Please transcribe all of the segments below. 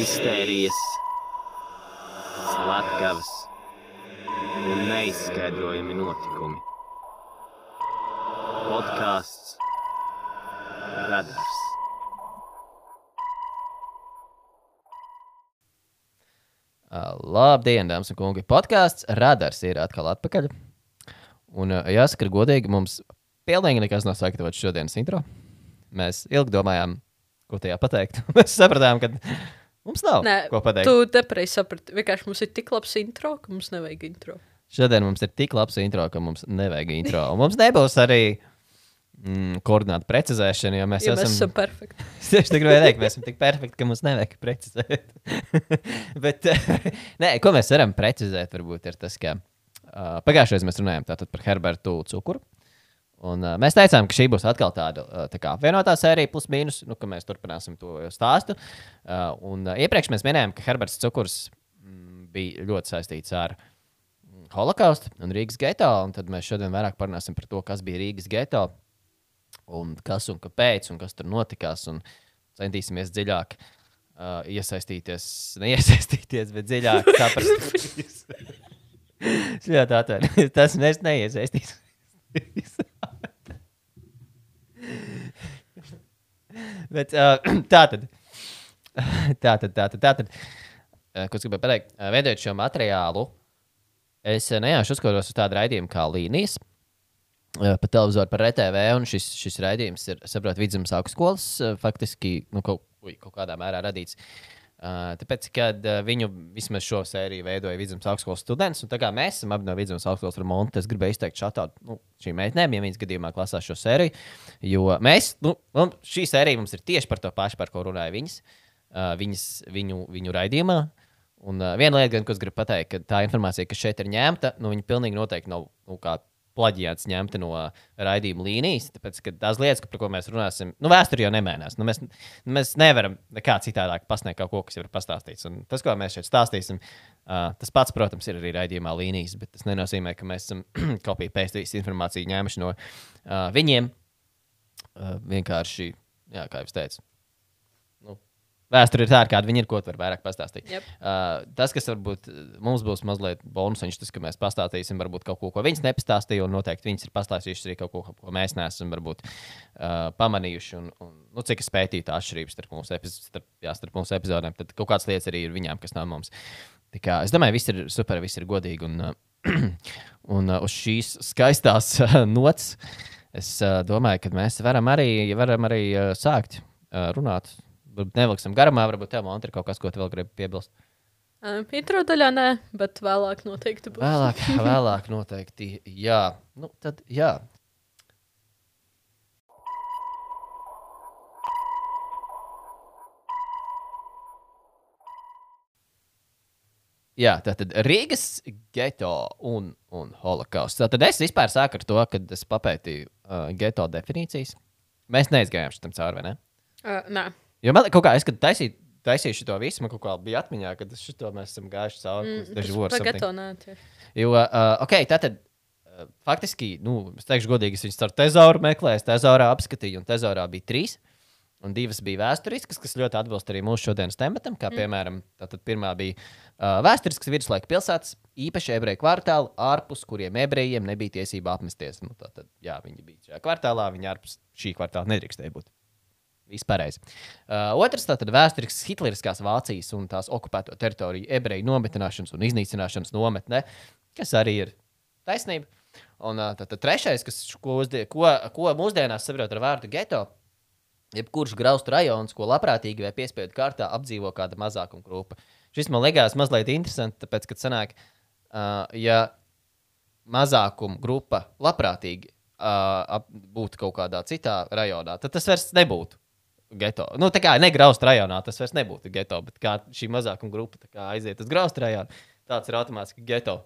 mistērijas, slepkavas un neizskaidrojami notikumi. Podkāsts Radars. Labdien, dāmas un kungi! Podkāsts Radars ir atkal atpakaļ. Un jāsaka, godīgi, mums pilnīgi nekas nav sagatavots šodienas intro. Mēs ilgi domājām, ko tajā pateikt. Mēs sapratām, ka mums nav Nē, ko pateikt. tu nepareizi saprati. Vienkārši mums ir tik labs intro, ka mums nevajag intro. Šodien mums ir tik labs intro, ka mums nevajag intro. Un mums nebūs arī mm, koordināta precizēšana, jo mēs Jo esam. mēs esam perfekti. Es tieši gribēju teikt, mēs esam tik perfekti, ka mums nevajag precizēt. Bet, nē, ko mēs varam precizēt, varbūt ir tas, ka uh, pagājušajā mēs runājām par Herbertu Cukuru. Un, uh, mēs teicām, ka šī būs atkal tāda uh, tā kā vienotā sērija, plus mīnus, nu, ka mēs turpināsim to stāstu. Uh, un, uh, iepriekš mēs minējām, ka Herberts Cukurs mm, bija ļoti saistīts ar mm, holokaustu un Rīgas geto. un Tad mēs šodien vairāk parunāsim par to, kas bija Rīgas geto un kas un kāpēc, un kas tur notikās. Un centīsimies dziļāk uh, iesaistīties, neiesaistīties, bet dziļāk saprast. Es ļoti atvainojos. Tas mēs neiesaistīsimies. bet uh, tā tad. Tā tad, tā tad, tā tad. Uh, Ko es gribēju pateikt? Uh, Veidojot šo materiālu, es nejauši uzskatos uz tādu raidījumu kā līnijas. Pa televizoru par RTV, un šis, šis raidījums ir, saprotu, vidzemes augstskolas, faktiski nu, kaut, ui, kaut kādā mērā radīts. Uh, tāpēc, kad uh, viņu vismaz šo sēriju veidoja vidzemes augstskolas students, un tā kā mēs esam abi no vidzemes augstskolas remonta, es gribēju izteikt šādu nu, šīm meitenēm, ja viņas gadījumā klasās šo sēriju. Jo mēs, nu, un šī sērija mums ir tieši par to pašu, par ko runāja viņas, uh, viņas viņu, viņu raidījumā. Un uh, viena lieta, gan, ko es gribu pateikt, ka tā informācija, kas šeit ir ņemta, nu, viņa pilnīgi noteikti nav nu, kā plaģiāts ņemta no raidījuma līnijas. Tāpēc, ka tās lietas, par ko mēs runāsim, nu, vēsture jau nemainās. Nu, mēs, mēs nevaram nekā citādāk pasniegt kaut ko, kas jau ir pastāstīts. Un tas, ko mēs šeit stāstīsim, uh, tas pats, protams, ir arī raidījumā līnijas, bet tas nenozīmē, ka mēs esam kopīgi pēstījis informāciju ņēmuši no uh, viņiem. Uh, vienkārši, jā, kā jau teicu. Vēsture ir tāda, kāda viņa ir, ko tu vari vairāk pastāstīt. Yep. Uh, tas, kas varbūt uh, mums būs mazliet bonusiņš, tas, ka mēs pastāstīsim varbūt kaut ko, ko viņas nepastāstīja, un noteikti viņas ir pastāstījušas arī kaut ko, ko mēs neesam varbūt uh, pamanījuši. Un, un, nu, cik es pētīju tā atšķirības starp mūsu, starp, jā, starp mūsu epizodēm, tad kaut kādas lietas arī ir viņām, kas nav mums. Tā kā, es domāju, viss ir super, viss ir godīgi. Un, uh, un uh, uz šīs skaistās uh, nots es uh, domāju, ka mēs varam arī, varam arī uh, sākt uh, runāt. Nevilksim garumā, varbūt tev Monte, ir kaut kas, ko tu vēl gribi piebilst. Intro daļā nē, bet vēlāk noteikti būs. Vēlāk, vēlāk noteikti. Jā, nu, tad jā. Jā, tā tad Rīgas geto un, un holokausts. Tad es vispār sāku ar to, ka es papētīju uh, geto definīcijas. Mēs neizgājām šitam cauri, vai ne? Uh, nē, Jo man kaut kā, es, kad taisīju, taisīju šo visu, man kaut kā bija atmiņā, ka šo mēs esam gājuši cauri. Mm, daži vārdi. pagato nē. tieši. Jo, uh, ok, tātad uh, faktiski, nu, es teikšu, godīgi, es viņus ar tezauru meklēju, es tezaurā apskatīju, un tezaurā bija trīs. Un divas bija vēsturiskas, kas ļoti atbilst arī mūsu šodienas tematam. Kā piemēram, tātad pirmā bija uh, vēsturiskas viduslaika pilsētas, īpaši ebreju kvartāli, ārpus kuriem ebrejiem nebija tiesība apmesties. Nu, tātad, jā, viņi bija šajā kvartālā, viņi ārpus šī kvartāla nedrīkstēja būt. Viss pareizi. Uh, otrs tātad vēsturisks Hitleriskās Vācijas un tās okupēto teritoriju ebreju nometināšanas un iznīcināšanas nometne, kas arī ir taisnība. Un uh, tātad trešais, kas, ko, uzdie, ko, ko mūsdienās saprot ar vārdu geto, jebkurš graustu rajons, ko labprātīgi vai piespiedu kārtā apdzīvo kāda mazākuma grupa. Šis man liekas mazliet interesants, tāpēc, ka sanāk, uh, ja mazākuma grupa labprātīgi uh, ap- būtu kaut kādā citā rajonā, tad tas vairs nebūtu geto. Nu, tā kā negrauzt rajonā, tas vairs nebūtu geto, bet kā šī mazākuma grupa aiziet uz graustu rajonu, tāds ir automātiski geto.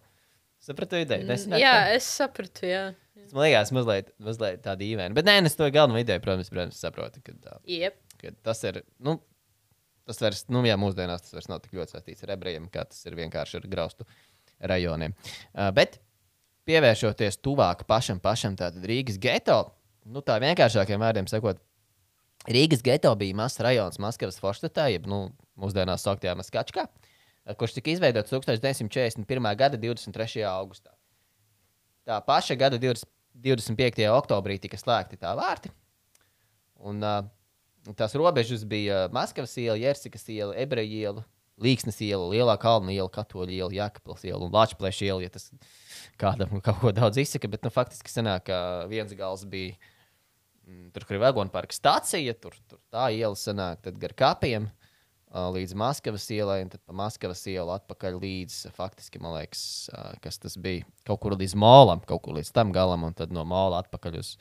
Sapratu ideju? Nesanāk Jā, tā? es sapratu. Jā, Tas man liekas, mazliet, mazliet tāda īvēna. Bet nē, es to galveno ideju, protams, protams saprotu, ka, tā, yep. ka tas ir. Nu, Tas vairs, nu, jā, mūsdienās tas vairs nav tik ļoti saistīts ar ebrejiem, kā tas ir vienkārši ar graustu rajoniem. Uh, bet pievēršoties tuvāk pašam, pašam tātad Rīgas geto, nu, tā vienkāršākiem vārdiem sakot, Rīgas geto bija mazs rajons Maskavas Forštatā, jeb nu, mūsdienās sauktajā Maskačkā, kurš tika izveidots 1941. gada 23. augustā. Tā paša gada 20, 25. oktobrī tika slēgti tā vārti. Un, uh, tās robežas bija Maskavas iela, Jersikas iela, Ebreju iela, Līksnes iela, Lielā Kalna iela, Katoļa iela, Jākapils iela un Latvijas iela. Ja tas kādam kaut ko daudz izsaka, bet nu, faktiski sanāk, ka viens gals bija tur, kur ir vagonu parka stācija, tur, tur tā iela sanāk gar kapiem. Līdz Maskavas ielai, un tad pa Maskavas ielu atpakaļ līdz, faktiski, man liekas, kas tas bija. Kaut kur līdz molam, kaut kur līdz tam galam, un tad no mola atpakaļ uz,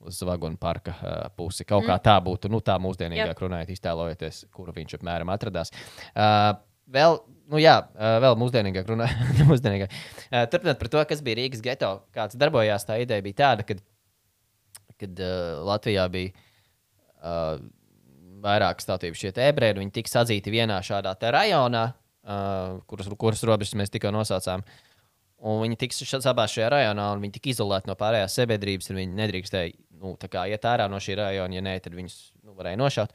uz vagonu parka pusi. Kaut kā tā būtu, nu, tā mūsdienīgāk runājot, iztēlojoties, kur viņš apmēram atradās. Uh, vēl, nu, jā, vēl mūsdienīgāk runājot, mūsdienīgāk. Uh, turpinot par to, kas bija Rīgas geto, kāds darbojās, tā ideja bija tāda, ka kad uh, Latvijā bija uh, vairākas tautības šie ebreji, viņi tika sadzīti vienā šādā rajonā, uh, kuras, kuras robežas mēs tikko nosaucām. Un viņi tika abās šajā rajonā, un viņi tika izolēti no pārējās sabiedrības, un viņi nedrīkstēja nu, iet ārā no šī rajona. Ja nē, tad viņus nu, varēja nošaut.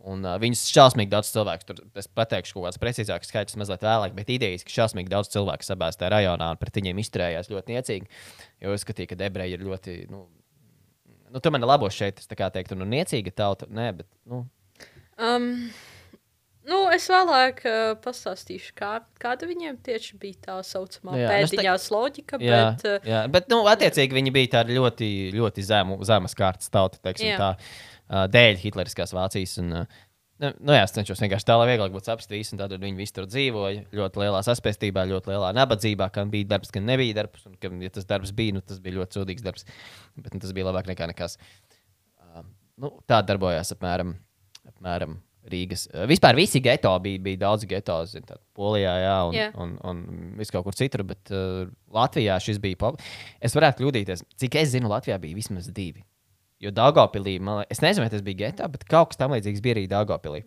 Un, uh, viņus šausmīgi daudz cilvēku, tur es pateikšu kaut kāds precīzāks skaits mazliet vēlāk, bet idejas, ka šausmīgi daudz cilvēku sabās tajā rajonā un pret viņiem izturējās ļoti niecīgi. Jo uzskatīja, ka ebreji ir ļoti, nu, nu tu man labo šeit, es tā kā teiktu, nu, niecīga tauta. Nē, bet, nu, Um, nu, es vēlāk uh, pastāstīšu, kā, kāda viņiem tieši bija tā saucamā Jā, nu, es te- pēdiņās loģika. Jā, Bet, uh, jā, bet nu, attiecīgi viņi bija tādi ļoti, ļoti zemu, zemes kārtas tauta, teiksim, Jā. tā, uh, dēļ hitleriskās Vācijas. Un, uh, nu, nu, jā, es cenšos vienkārši tā, lai vieglāk būtu un tad viņi visi tur dzīvoja ļoti lielā saspēstībā, ļoti lielā nabadzībā, gan bija darbs, gan nebija darbs. Un, ka, ja tas darbs bija, nu, tas bija ļoti sūdīgs darbs, bet nu, tas bija labāk nekā nekas. Uh, nu, tā darbojās apmēram, apmēram Rīgas. Uh, vispār visi geto bija, bija daudz geto, zin, tā, Polijā, jā, un, Jā. un, un vis kaut kur citur, bet uh, Latvijā šis bija. Pop... Es varētu kļūdīties, cik es zinu, Latvijā bija vismaz divi. Jo Dārgopilī, man liekas, es nezinu, vai tas bija getā, bet kaut kas tamlīdzīgs bija arī Dārgopilī.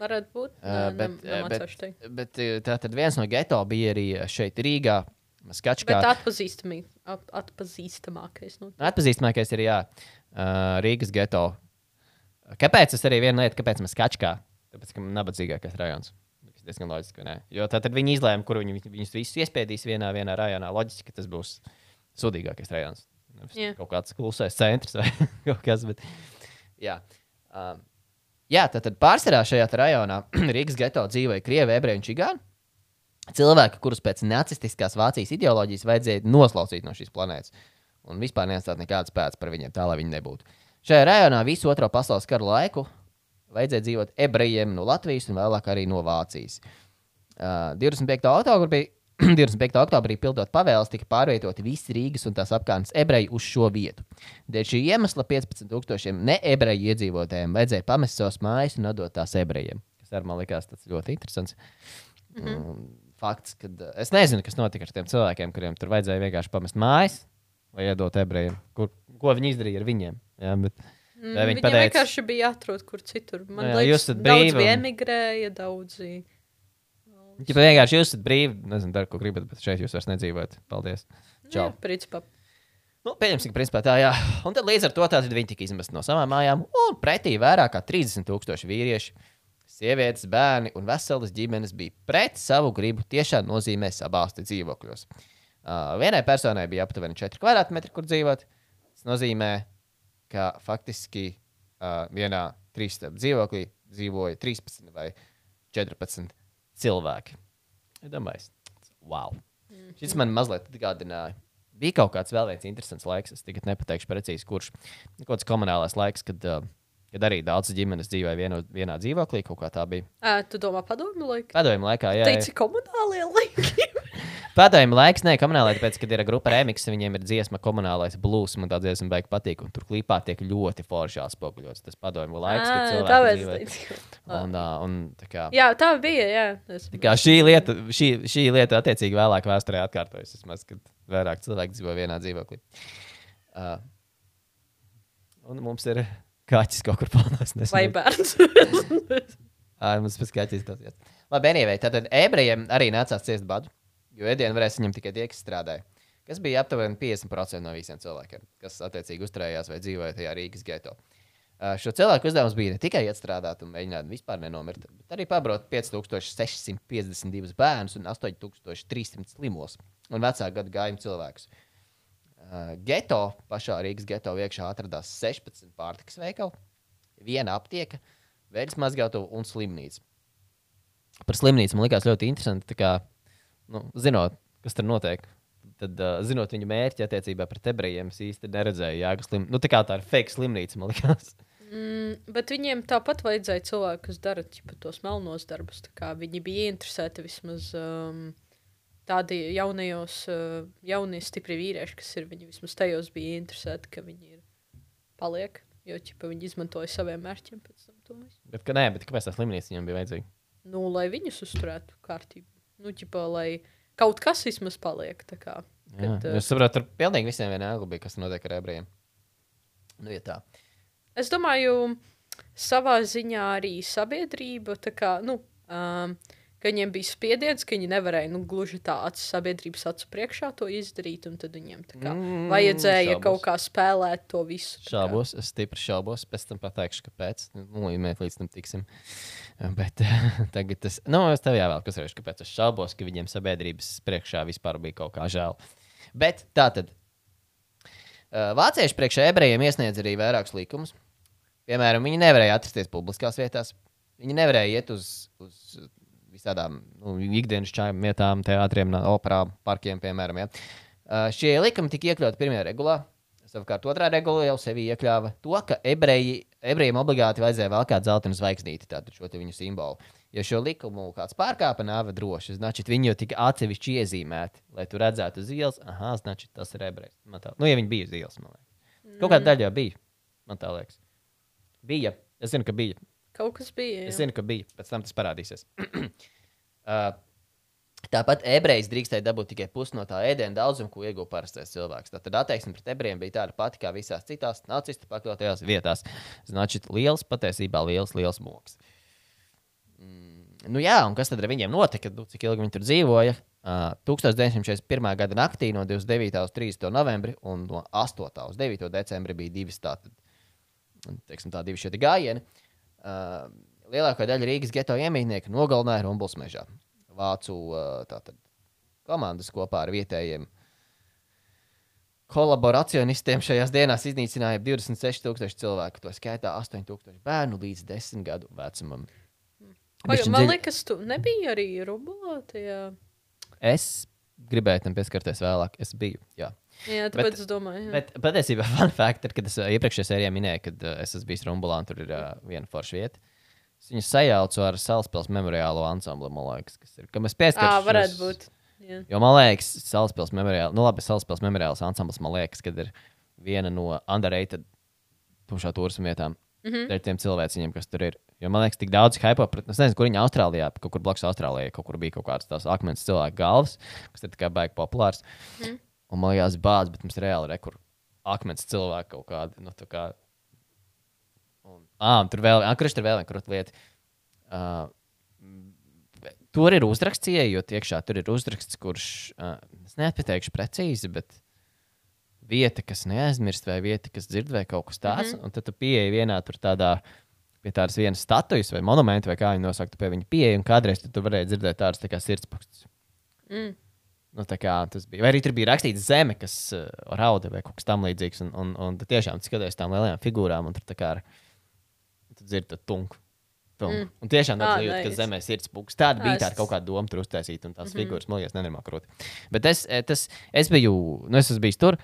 varētu būt. Uh, bet, nemācīšu bet, bet tā tad viens no geto bija arī šeit Rīgā. Skačkā. Bet atpazīstami, at, atpazīstamākais. Nu, Atpazīstamākais ir jā, uh, Rīgas geto. Kāpēc tas arī viena lieta, kāpēc mēs skačkā? Tāpēc, ka nabadzīgākais rajons. Tas diezgan loģiski, ne? Jo tad viņi izlēma, kur viņi viņus visus iespiedīs vienā, vienā rajonā. Loģiski, ka tas būs sudīgākais rajons. Nevis. Kaut kāds klusais centrs vai kaut kas. Bet, jā. Um, jā, tad, tad pārsvarā šajā rajonā Rīgas geto dzīvoja krievi, ebreji un čigāni. Cilvēki, kurus pēc nacistiskās Vācijas ideoloģijas vajadzēja noslaucīt no šīs planētas. Un vispār neatstāt nekādas pēdas par viņiem, tā lai viņi nebūtu. Šajā rajonā visu otro pasaules kara laiku vajadzēja dzīvot ebrejiem no Latvijas un vēlāk arī no Vācijas. Uh, 25. oktobrī, 25. oktobrī pildot pavēles, tika pārvietoti visi Rīgas un tās apkārtnes ebreji uz šo vietu. Dēļ šī iemesla 15,000 ne-ebreju iedzīvotājiem vajadzēja pamest savas mājas un atdot tās ebrejiem. Tas arī man likās tas ļoti interesants. Mm -hmm. Fakts, ka es nezinu, kas notika ar tiem cilvēkiem, kuriem tur vajadzēja vienkārši pamest mājas vai iedot ebrejiem. Kur, ko viņi izdarīja ar viņiem? Jā, bet, vai Mm, viņi pateica, vienkārši bija jāatrod kur citur. Man Jā, liekas, jūs esat brīvi bija emigrēja, daudzi. Ja vienkārši jūs esat brīvi, nezinu, dara, ko gribat, bet šeit jūs vairs nedzīvojat. Paldies. Čau. Jā, principā. Nu, pieņemsim, ka principā tā, jā. Un tad līdz ar to tātad viņi tika izmesti no savām mājām, un pretī vairāk kā 30,000 vīrieši, sievietes, bērni un veselas ģimenes bija pret savu gribu tiešām nozīmē sabāzti dzīvokļos. Uh, vienai personai bija aptuveni 4 kvadrātmetri, kur dzīvot. Tas nozīmē, ka faktiski uh, vienā trīsstāvā dzīvoklī dzīvoja 13 vai 14 cilvēki. Iedomājieties, wow! Šis man mazliet atgādināja. Bija kaut kāds vēl viens interesants laiks, es tagad nepateikšu precīzi, kurš. Nu, Kaut kāds komunālais laiks, kad, uh, kad arī daudzas ģimenes dzīvoja vieno, vienā dzīvoklī, kaut kā tā bija. Ā, tu domā padomu laiku? Padomju laikā, jā. jā. Teici komunālie laiki. Padomju laiks, nē, komunālais, tāpēc, kad ir grupa remix, viņiem ir dziesma komunālais blues, man tā dziesma beig patīk, un tur klipā tiek ļoti forši atspoguļots tas padomju laiks, kad Ā, cilvēki teicu. Un, un, tā kā, Jā, tā bija. Jā, es... Tā kā šī lieta, šī, šī lieta attiecīgi vēlāk vēsturē atkārtojas. Vismaz, kad vairāk cilvēku dzīvo vienā dzīvoklī. Uh, un mums ir kaķis kaut kur plānos. Vai bērns? Ā, mums pēc kaķis tas ir. Labi, anyway, tātad ebrejiem arī nācās ciest badu, jo ēdienu varēs saņemt tikai tie, kas strādāja. Kas bija aptuveni 50% no visiem cilvēkiem, kas attiecīgi uzturējās vai dzīvoja tajā Rīgas geto. Uh, šo cilvēku uzdevums bija ne tikai iestrādāt un mēģināt vispār nenomirt, bet arī pabrot 5652 bērnus un 8300 slimos un vecāku gadu gājumu cilvēkus. Uh, geto, pašā Rīgas geto iekšā atradās 16 pārtikas veikali, viena aptieka, veļas mazgātuve un slimnīca. Par slimnīcu man likās ļoti interesanti. Nu, zinot, kas tur notiek, tad, uh, zinot viņu mērķi attiecībā pret ebrejiem, es īsti neredzēju, jēga slim... nu, tā tā ir fake slimnīca, man liekas. Mm, bet viņiem tāpat vajadzēja cilvēku, kas dara ķipa, tos melnos darbus. Viņi bija interesēti vismaz um, tādi jaunajos, uh, jaunie stipri vīrieši, kas ir. Viņi vismaz tajos bija interesēti, ka viņi ir paliek. Jo ķipa, viņi izmantoja saviem mērķiem pēc tam. Bet, ka, nē, bet kāpēc tā slimnīca viņam bija vajadzīga? Nu, lai viņus uzturētu kārtībā. Nu, ķipa, lai kaut kas vismaz paliek. Kā, Jā, Kad, uh, es saprotu, tur pilnīgi visiem vienalga bija, kas notiek ar ebrejiem. Nu, ja tā. Es domāju, savā ziņā arī sabiedrība, kā, nu, um, ka viņiem bija spiediens, ka viņi nevarēja nu, gluži tā acu sabiedrības acu priekšā to izdarīt, un tad viņiem tā kā Mm, vajadzēja šaubos. kaut kā spēlēt to visu. Šaubos, es stipri šaubos, pēc tam pateikšu, kāpēc. Nu, mēs līdz tam tiksim. Bet tagad tas, nu, es tev jāvēl, kas ir, kāpēc es šaubos, ka viņiem sabiedrības priekšā vispār bija kaut kā žēl. Bet tā tad. Vācieši priekšā ebrejiem iesniedz arī vairākus likumus. Piemēram, viņi nevarēja atrasties publiskās vietās. Viņi nevarēja iet uz, uz visādām nu, ikdienas čājām, vietām, teātriem, operām, parkiem, piemēram. Ja. Uh, šie likumi tika iekļauti pirmajā regulā. Savukārt, otrā regula jau sevi iekļāva to, ka ebreji, ebrejiem obligāti vajadzēja velkāt zeltainu zvaigznīti, tātad šo te viņu simbolu. Ja šo likumu kāds pārkāpa, nāve droši. Значит, viņi jau tika atsevišķi iezīmēti, lai tu redzētu uz ielas, ah, значит, tas ir ebrejs. Man Tā, nu, ja viņi bija uz ielas, man liekas. Kaut kāda daļa jau bija. Man tā liekas. Bija. Es zinu, ka bija. Kaut kas bija. Es jā. zinu, ka bija. Pēc tam tas parādīsies. uh, tāpat ebrejs drīkstēja dabūt tikai pusi no tā ēdiena daudzuma, ko ieguva parastais cilvēks. Tad attieksme pret ebrejiem bija tāda pati kā visās citās nacistu pakļautajās vietās. Значит, liels, patiesībā liels, liels moks. Mm, nu jā, un kas tad ar viņiem notika? Nu, cik ilgi viņi tur dzīvoja? Uh, 1941. gada naktī no 29. uz 30. novembri un no 8. uz 9. decembri bija divas tātad, teiksim, tā, divi šie te gājieni. Uh, lielākā daļa Rīgas geto iemītnieku nogalināja Rumbuls mežā. Vācu uh, tātad, komandas kopā ar vietējiem kolaboracionistiem šajās dienās iznīcināja 26,000 cilvēku. To skaitā 8,000 bērnu līdz 10 gadu vecumam. Vai, Bišķiņ man liekas, tu nebija arī rubulā tajā. Es gribēju tam pieskarties vēlāk. Es biju. Jā. Jā, tāpēc bet, es domāju, jā. Bet patiesībā, fun fact, ir, kad es ā, iepriekšējā sērijā minēju, ka uh, es esmu bijis Rumbulā un tur ir uh, viena forša vieta. Es viņu sajaucu ar Salaspils memoriālo ansambli, man liekas, kas ir. Kam es Ā, pieskaršos. varētu būt. Jā. Jo man liekas, Salaspils memoriāls, nu labi, Salaspils memoriāls ansamblis, man liekas, kad ir viena no underrated tumšā turisma vietām. Mm -hmm. Ar tiem cilvēkiem, kas tur ir. Jo man liekas, tik daudz hype par, es nezinu, kur viņi Austrālijā, kaut kur blakus Austrālijai, kaut kur bija kaut kāds tās akmens cilvēku galvas, kas ir tikai baigi populārs. Mm. Un man liekas, bāz, bet mums reāli ir akmens cilvēki kaut kādi. Nu, kā, un, ah, un tur vēl, ah, tur vēl viena lieta. Uh, Tur ir uzraksts, ieejot iekšā. Tur ir uzraksts, kurš, uh, es nepateikšu precīzi, bet vieta, kas neaizmirst, vai vieta, kas dzird, vai kaut kas tāds. Mm -hmm. Un tad tu pieeji vienā tur tādā, pie tādas vienas statujas vai monumenta, vai kā viņi nosaukt, pie viņa pieeja. Un kādreiz tu varēji dzirdēt tādas tā sirdspakstus. Mm. Nu, tā kā tas bija. Vai arī tur bija rakstīts zeme, kas uh, rauda vai kaut kas tamlīdzīgs. Un, un, un tad tiešām skaties tām lielajām figūrām, un tur tā kā ar, tu dzirdi to tunku. Mm. Un tiešām tāds jūtas, ka zemē ir sirdspuks. Tāda bija Ā, tāda es- kaut kāda doma tur uztaisīt, un tās mm -hmm. figūras man liekas nenormāli. Bet es, eh, tas, es biju, nu, es esmu bijis tur.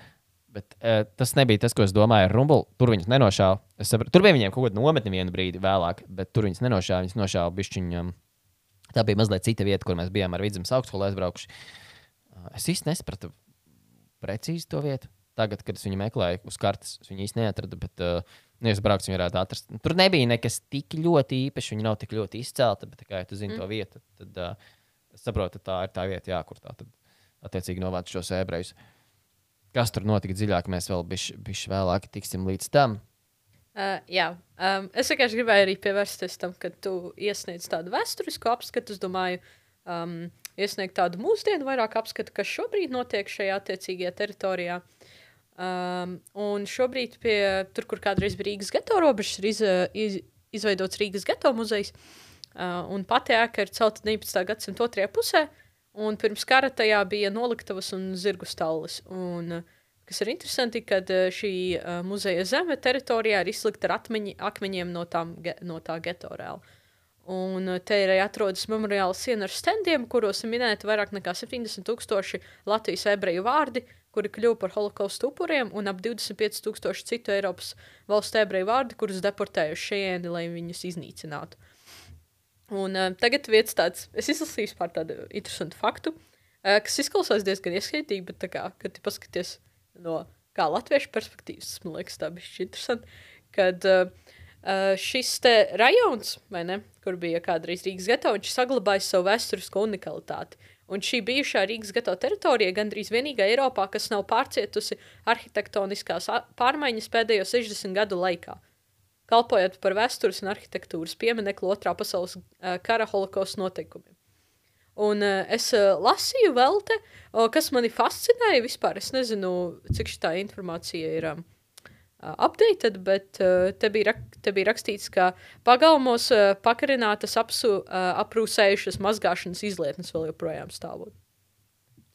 Bet uh, tas nebija tas, ko es domāju ar Rumbulu. Tur viņas nenošāva. Tur bija viņiem kaut kāda nometne vienu brīdi vēlāk, bet tur viņas nenošāva. Viņas nošāva bišķiņam. Tā bija mazliet cita vieta, kur mēs bijām ar vidzemes augstskolu aizbraukuši. Uh, es īsti nesapratu precīzi to vietu. Tagad, kad es viņu meklēju uz kartes, es viņu īsti neatradu. Bet, uh, nu, es braukšu, viņu varētu atrast. Tur nebija nekas tik ļoti īpašs. Viņa nav tik ļoti izcelta, bet, kā jau tu zini mm. to vietu, tad uh, saprotu, tā ir tā vieta, jā, kur tā tad attiecīgi novāc šos ebrejus. Kas tur notika dziļāk, mēs vēl bišķi vēlāk tiksim līdz tam. Uh, jā, um, es vienkārši gribēju arī pievērsties tam, ka tu iesniedz tādu vēsturisku apskatu. Es domāju, um, iesniegt tādu mūsdienu vairāk apskatu, kas šobrīd notiek šajā attiecīgajā teritorijā. Um, un šobrīd, pie, tur, kur kādreiz bija Rīgas geto robežas, ir iz, iz, izveidots Rīgas geto muzejs. Uh, un pati ēka ir celta 19. gadsimta otrajā pusē, un pirms kara tajā bija noliktavas un zirgu stallis. Un, uh, kas ir interesanti, kad uh, šī uh, muzeja zeme teritorijā ir izslikta ar atmeņi, akmeņiem no, tām, ge, no tā geto reāli. Un uh, te ir arī atrodas memoriāla siena ar stendiem, kuros ir minēti vairāk nekā 70 tūkstoši Latvijas ebreju vārdi, kuri kļuva par holokaustu upuriem, un ap 25 tūkstoši citu Eiropas valstu ebreju vārdi, kurus deportēja uz šejieni, lai viņus iznīcinātu. Un uh, tagad viens tāds, es izlasīju par tādu interesantu faktu, uh, kas izklausās diezgan ieskaitīgi, bet kā, kad tu paskaties no kā latviešu perspektīvas, man liekas tā bišķi interesanti, kad uh, Uh, šis ne, kur bija kādreiz Rīgas geto, viņš saglabāja savu vēsturisko unikalitāti. Un šī bijušā Rīgas geto teritorija gandrīz vienīgā Eiropā, kas nav pārcietusi arhitektoniskās pārmaiņas pēdējo 60 gadu laikā. Kalpojot par vēstures un arhitektūras pieminekli otrā pasaules uh, kara holokausta noteikumiem. Un uh, es uh, lasīju vēl te, kas mani fascinēja vispār. Es nezinu, cik šī informācija ir um, updated, bet te, bija rak te bija rakstīts, ka pagalmos pakarinātas apsu, aprūsējušas mazgāšanas izlietnes vēl joprojām stāvot.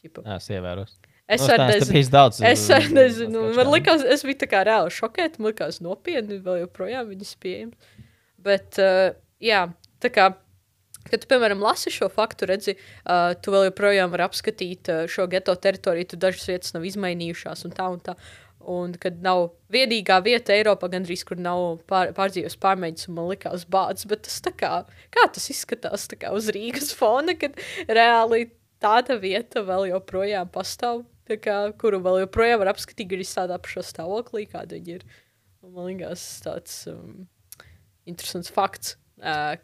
Jā, es ievēros. Es Nu, arī nezinu. daudz. Es arī uh, nezinu. Man atklāšanu. liekas, es biju tā kā reāli šokēta. Man liekas, nopietni, vēl joprojām viņas pieejamas. Bet, uh, jā, tā kā, kad tu, piemēram, lasi šo faktu, redzi, uh, tu vēl joprojām vari apskatīt uh, šo geto teritoriju, tu dažas vietas nav izmainījušās un tā un tā. Un kad nav vienīgā vieta Eiropā, gandrīz, kur nav pār, pārdzīvos pārmaiņas, un man likās bāds, bet tas tā kā, kā tas izskatās tā kā uz Rīgas fona, kad reāli tāda vieta vēl joprojām pastāv, tā kā, kuru vēl joprojām var apskatīt, ir tādā pašā stāvoklī, kāda viņi ir. Un man liekas, tāds um, interesants fakts,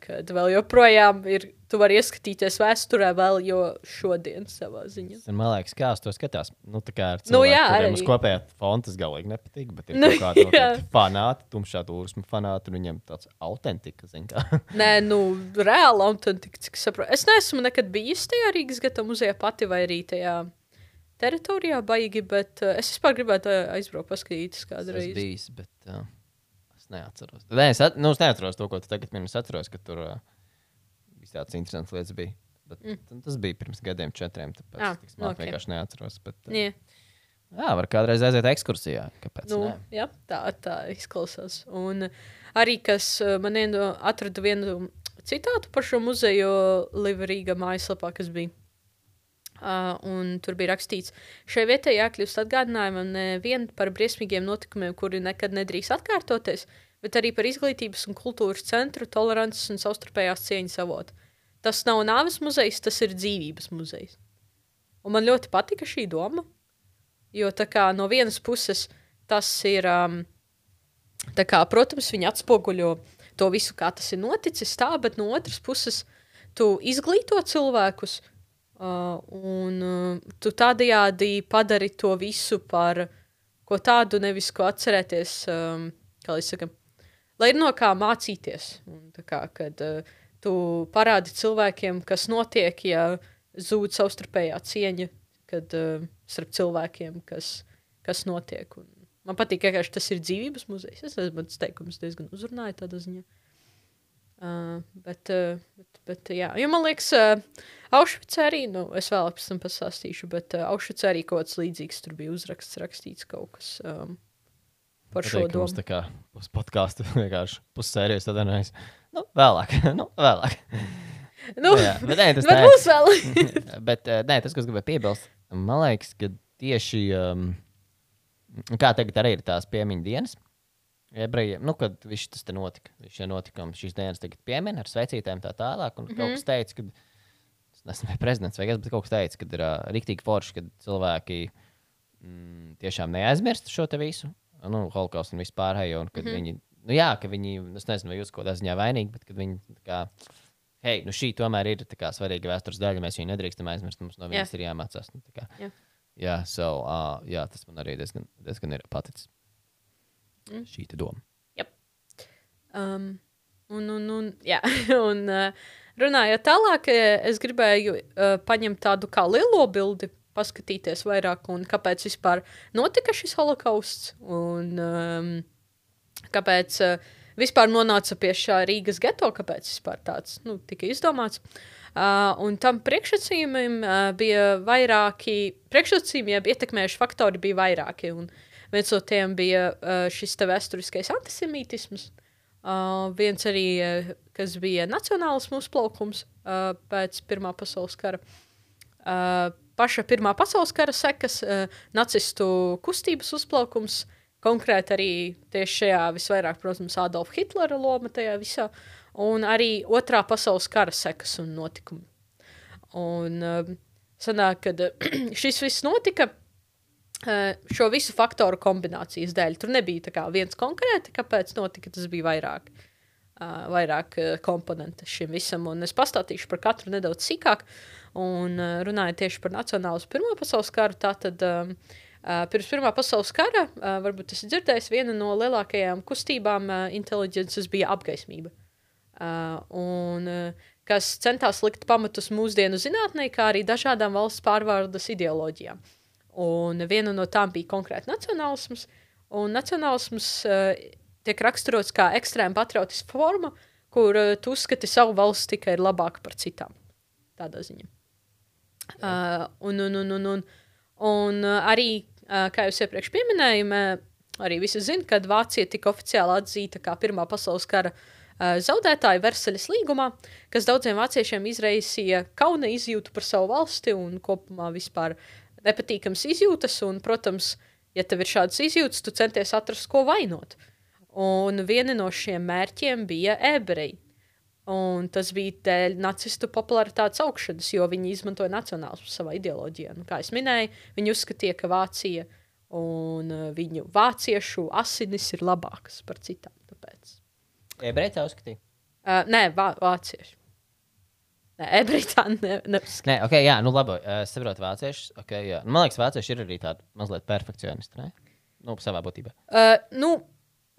kad vēl joprojām ir, tu vari ieskatīties vēsturē vēl jo šodien savā ziņā. Man liekas, kā uz to skatās. Nu, tā kā ar Nu, jā, cilvēku, arī. uz kopējā fona tas galīgi nepatīk, bet ir Nu, kādi fanāti, tumšā turisma fanāti, un viņiem tāds autentika, zin kā. Nē, nu, reāli autentika, cik saprotu. Es neesmu nekad bijis tajā Rīgas gata muzejā pati vai arī tajā teritorijā baigi, bet uh, es vispār gribētu aizbraukt, paskatīties Tas kādreiz. bijis, bet uh, es neatceros. Nē, es, at, nu, es neatceros to, ko tu tagad minēji. Es atceros, ka tur uh, viss tāds interesants lietas bija. Bet, mm. Tas bija pirms gadiem, četriem. Tāpēc Ah, es okay. ok. vienkārši neatceros. Bet, uh, Jā, jā, var kādreiz aiziet ekskursijā. Kāpēc? nu, Nu, jā, tā, tā izklausās. Un arī, kas man atrada vienu citātu par šo muzeju Liverīga mājaslapā, kas bija. Uh, tur bija rakstīts, šai vietai jākļūst atgādinājumam nevien par briesmīgiem notikumiem, kuri nekad nedrīkst atkārtoties, bet arī par izglītības un kultūras centru, tolerances un savstarpējās cieņas avotu. Tas nav nāves muzejs, tas ir dzīvības muzejs. Un man ļoti patika šī doma, jo kā no vienas puses tas ir, um, kā, protams, viņi atspoguļo to visu, kā tas ir noticis, tā, bet no otras puses tu izglīto cilvēkus, Uh, un uh, tu tādējādi padari to visu par ko tādu, nevis ko atcerēties, um, kā lai saka, lai ir no kā mācīties. Un, kā, kad uh, tu parādi cilvēkiem, kas notiek, ja zūd savstarpējā cieņa, kad uh, starp cilvēkiem, kas, kas notiek. Un man patīk, ka tas ir dzīvības muzejs. Es man tas teikums diezgan uzrunāja tādā ziņā. Uh, bet, uh, bet, bet, jā, jo man liekas, uh, Aušvicē arī, nu, es vēlāk pēc tam pastāstīšu, bet uh, Aušvicē arī kaut kas līdzīgs tur bija uzraksts, rakstīts kaut kas um, par šo Pateik, mums domu. tā kā uz podkāstu vienkārši pussērijas tad anais. Nu, vēlāk, nu, vēlāk. Nu, jā, bet nē, tas bet būs vēl. Bet nē, tas, ko es gribēju piebilst, man liekas, ka tieši um, kā tagad arī ir tās piemiņas dienas. Ebrejiem, nu, kad viss tas notika, viņš šie notikumi, šīs dienas tagad piemina ar sveicītēm tā tālāk, un mm -hmm. kaut kas teica, ka, es nezinu, vai prezidents vai kas, bet kaut kas teica, ka ir uh, riktīgi forši, kad cilvēki mm, tiešām neaizmirst šo te visu, nu, holokaustu un vispārējo, un kad mm -hmm. viņi, nu jā, ka viņi, es nezinu, vai jūs kaut kādā ziņā vainīgi, bet kad viņi, kā, hei, nu šī tomēr ir kā svarīga vēstures daļa, mēs viņu nedrīkstam aizmirst, mums no viņas ir jāmācās. Nu, Jā. jā, so, uh, jā, tas man arī diezgan, diezgan ir paticis. Mm. Šī doma. Um, un, un, un, jā, un uh, runājot tālāk, eh, es gribēju uh, paņemt tādu kā lielo bildi paskatīties vairāk, un kāpēc vispār notika šis holokausts, un um, kāpēc uh, vispār nonāca pie šā Rīgas geto, kāpēc vispār tāds nu, tika izdomāts. Uh, un tam priekšnosacījumiem uh, bija vairāki, priekšnosacījumi, jeb ietekmējuši faktori bija vairāki. Un viens no tiem bija uh, šis te vēsturiskais antisemītisms. Uh, viens arī, uh, kas bija nacionālismu uzplaukums uh, pēc Pirmā pasaules kara. Uh, paša Pirmā pasaules kara sekas, uh, nacistu kustības uzplaukums, konkrēti arī tieši šajā visvairāk, protams, Adolfa Hitlera loma tajā visā, un arī Otrā pasaules kara sekas un notikumi. Un uh, sanāk, kad šis viss notika, šo visu faktoru kombinācijas dēļ. Tur nebija kā viens konkrēti, kāpēc notika, tas bija vairāk. Uh, vairāk uh, komponentu šim visam, un es pastāstīšu par katru nedaudz sīkāk. Un uh, runājot tieši par Nacionālo Pirmā pasaules karu, tātad um, uh, pirms Pirmā pasaules kara, uh, varbūt esat dzirdējis, viena no lielākajām kustībām uh, inteliģences bija apgaismība. Uh, un, uh, kas centās likt pamatus mūsdienu zinātnē, kā arī dažādām valsts pārvaldes ideoloģijām. Un viena no tām bija konkrēti nacionālisms. Un nacionālisms uh, tiek raksturots kā ekstrēma patriotiska forma, kur uh, tu uzskati savu valsts tikai ir labāka par citām. Tādā ziņā. Uh, un, un, un, un, un, un uh, arī, uh, kā jau iepriekš minēju, arī visi zina, ka Vācija tika oficiāli atzīta kā Pirmā pasaules kara uh, zaudētāja Versaļas līgumā, kas daudziem vāciešiem izraisīja kauna izjūtu par savu valsti un kopumā vispār nepatīkams izjūtas. Un, protams, ja tev ir šādas izjūtas, tu centies atrast, ko vainot. Un viena no šiem mērķiem bija ebreji. Un tas bija dēļ nacistu popularitātes augšanas, jo viņi izmantoja nacionālismu savā ideoloģijā. Nu, kā jau minēju, viņi uzskatīja, ka Vācija un uh, viņu vāciešu asinis ir labākas par citām. Tāpēc. Ebreji tā uzskatīja. Uh, nē, vā, vācieši. Nē, tā ne, neuzskata. Nē, ok, jā, nu labi. Es saprotu, vācieši. Okay, jā. Nu, man liekas, vācieši ir arī tādi mazliet perfekcionisti. Ne? Nu, savā būtībā. Uh, nu,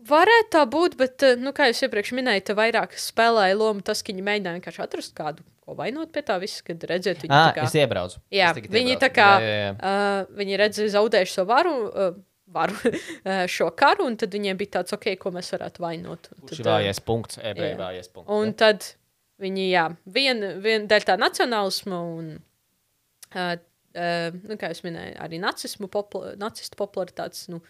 varētu tā būt, bet, nu, kā jau iepriekš minēju, te vairāk spēlēja lomu tas, ka viņi mēģināja vienkārši atrast kādu, ko vainot pie tā visa, kad redzēt viņu. Ah, tā kā- es iebraucu. Jā, Es viņi iebraucu. tā kā Jā, jā, jā. uh, viņi redzēja zaudējuši savu varu, uh, varu šo karu, un tad viņiem bija tāds, ok, ko mēs varētu vainot. Tad, ir vājais punkts? Ebreji jā. vājais punkts. Un tad viņi, jā, viena vien dēļ tā nacionālisma un, uh, uh, nu, kā jau minēju, arī nacismu, popula nacistu popularitātes, nu,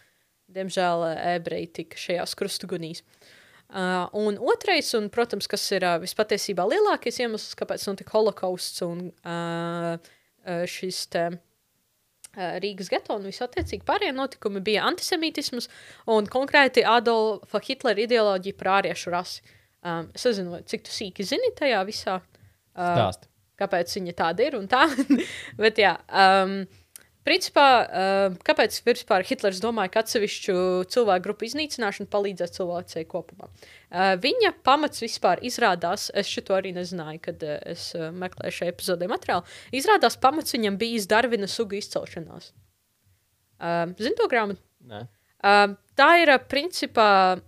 diemžēl uh, ebreji tika šajās krustugunīs. Uh, un otrais, un, protams, kas ir uh, vispatiesībā lielākais iemesls, kāpēc notika holokausts un uh, uh, šis te, uh, Rīgas geto un visattiecīgi pārējie notikumi bija antisemītisms un konkrēti Adolfa Hitlera ideoloģija par āriešu rasi. Um, vai- cik tu sīki zini tajā visā. Uh, Stāst. kāpēc viņa tāda ir un tā. Bet, jā, um, principā, uh, kāpēc vispār Hitlers domāja, ka atsevišķu cilvēku grupu iznīcināšana palīdzēs cilvēcei kopumā? Uh, viņa pamats vispār izrādās, es šo arī nezināju, kad uh, es uh, meklēju šajā epizodē materiālu. Izrādās, pamats viņam bija Darvina sugu izcelšanās. Uh, Zini to grāmatu? Nē. Uh, tā ir uh, principā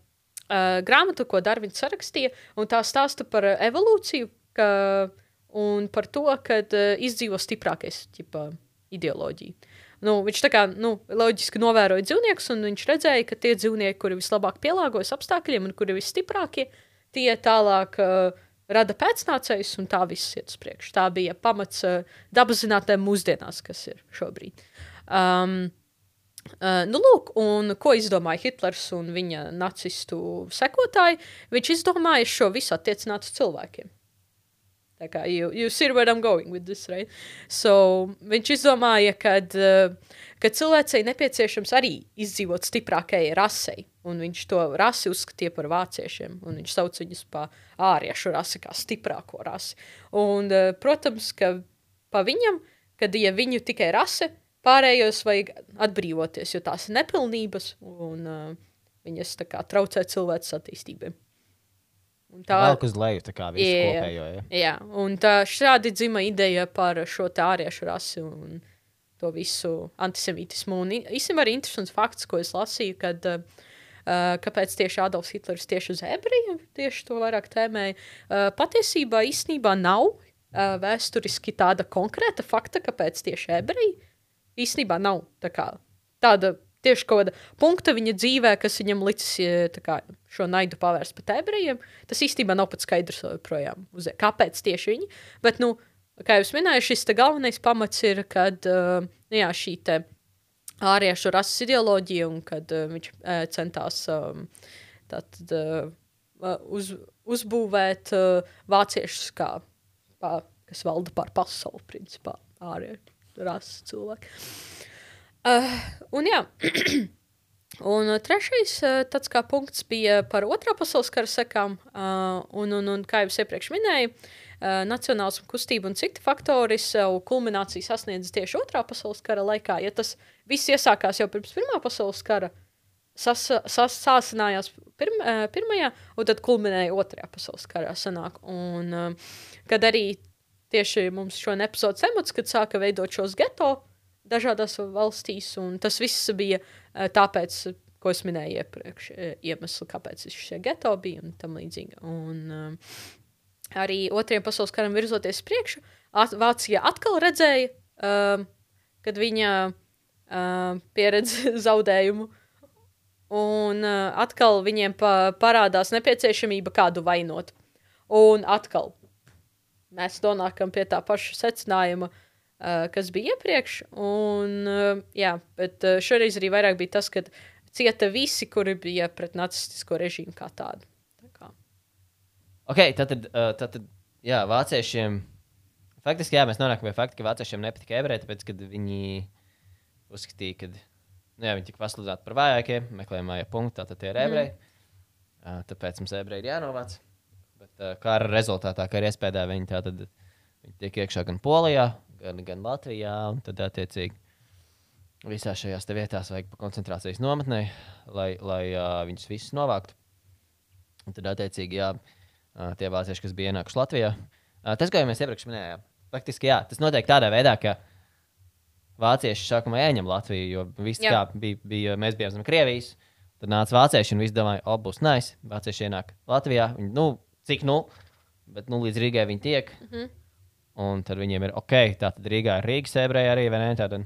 uh, grāmata, ko Darvins sarakstīja, un tā stāsta par evolūciju ka, un par to, ka uh, izdzīvo stiprākais ķipa, ideoloģija. Nu, viņš tā kā nu, loģiski novēroja dzīvniekus, un viņš redzēja, ka tie dzīvnieki, kuri vislabāk pielāgojas apstākļiem un kuri visstiprākie, tie tālāk uh, rada pēcnācējus, un tā viss iet uz priekšu. Tā bija pamats uh, dabas zinātnēm mūsdienās, kas ir šobrīd. Um, Uh, nu, lūk, un ko izdomāja Hitlers un viņa nacistu sekotāji? Viņš izdomāja šo visu attiecināt uz cilvēkiem. Tā kā you, you see where I'm going with this, right? So, viņš izdomāja, ka uh, cilvēcei nepieciešams arī izdzīvot stiprākajai rasei. Un viņš to rasi uzskatīja par vāciešiem. un Viņš sauc viņus par āriešu rasi, kā stiprāko rasi. Un, uh, protams, ka pa viņam, kad ja viņu tikai rase, pārējos vajag atbrīvoties, jo tās ir nepilnības un uh, viņas kā traucē cilvēces attīstībai. Un Tā ir uz leju, tā kā visu Jā, jā. kopējo. Ja? Jā, un tā šādi dzima ideja par šo tā āriešu rasi un to visu antisemītismu. Un īstenībā arī interesants fakts, ko es lasīju, kad, uh, kāpēc tieši Adolfs Hitlers tieši uz ebrejiem tieši to vairāk tēmēja. Uh, patiesībā īstenībā nav uh, vēsturiski tāda konkrēta fakta, kāpēc tieši ebreji. Īstenībā nav tā kā, tāda tieši kaut kāda punkta viņa dzīvē, kas viņam licis tā kā, šo naidu pavērst pret ebrejiem. Tas īstenībā nav pats skaidrs joprojām, uz, kāpēc tieši viņi. Bet, nu, kā jau minēju, šis galvenais pamats ir, kad nu jā, šī āriešu rases ideoloģija un kad viņš centās tātad, uz, uzbūvēt vāciešus kā, kā, kas valda pār pasauli, principā, āriešu rases cilvēki. Uh, un jā, un uh, trešais uh, tāds kā punkts bija par otrā pasaules kara sekām, uh, un, un, un kā jau es iepriekš minēju, uh, nacionālismu kustība un citi faktori savu kulmināciju sasniedz tieši otrā pasaules kara laikā. Ja tas viss iesākās jau pirms Pirmā pasaules kara, sas, sas, sāsinājās pirm, uh, pirmajā, un tad kulminēja otrajā pasaules karā. Sanāk. Un, kad arī tieši mums šo epizodu temats, kad sāka veidot šos geto dažādās valstīs, un tas viss bija uh, tāpēc, ko es minēju iepriekš, uh, iemesli, kāpēc šie geto bija un tam līdzīgi. Un, uh, arī otrajam pasaules karam virzoties priekšu, at, Vācija atkal redzēja, uh, kad viņa uh, pieredz zaudējumu. Un uh, atkal viņiem pa parādās nepieciešamība kādu vainot. Un atkal mēs nonākam pie tā paša secinājuma, uh, kas bija iepriekš. Un, uh, jā, bet uh, šoreiz arī vairāk bija tas, ka cieta visi, kuri bija pret nacistisko režīmu kā tādu. Tā kā. Ok, tad, uh, tad, jā, vāciešiem. Faktiski, jā, mēs nonākam pie fakta, ka vāciešiem nepatika ebreji, tāpēc, kad viņi uzskatīja, ka nu, jā, viņi tika pasludināti par vājākiem, meklējumā ja punktu, tad tie ir ebreji. Mm. Uh, tāpēc mums ebreji ir jānovāc. Kā ar rezultātā, kā ar iespējā, viņi tā tad viņi tiek iekšā gan Polijā, gan, gan Latvijā, un tad attiecīgi visās šajās vietās vajag koncentrācijas nometnē, lai, lai uh, viņus visus novāktu. Un tad, attiecīgi, jā, tie vācieši, kas bija ienākuši Latvijā, uh, tas, ko jau mēs iepriekš minējām, faktiski jā, tas notiek tādā veidā, ka vācieši sākumā ieņem Latviju, jo viss Jā. kā bija, bija, mēs bijām zem Krievijas. Tad nāca vācieši un viss domāja, o, būs nice. Vācieši ienāk Latvijā. Viņi, nu, cik nu, bet nu, līdz Rīgai viņi tiek. Mm -hmm. Un tad viņiem ir ok, tā tad Rīgā ir Rīgas ebreji arī, vai ne? Tātad,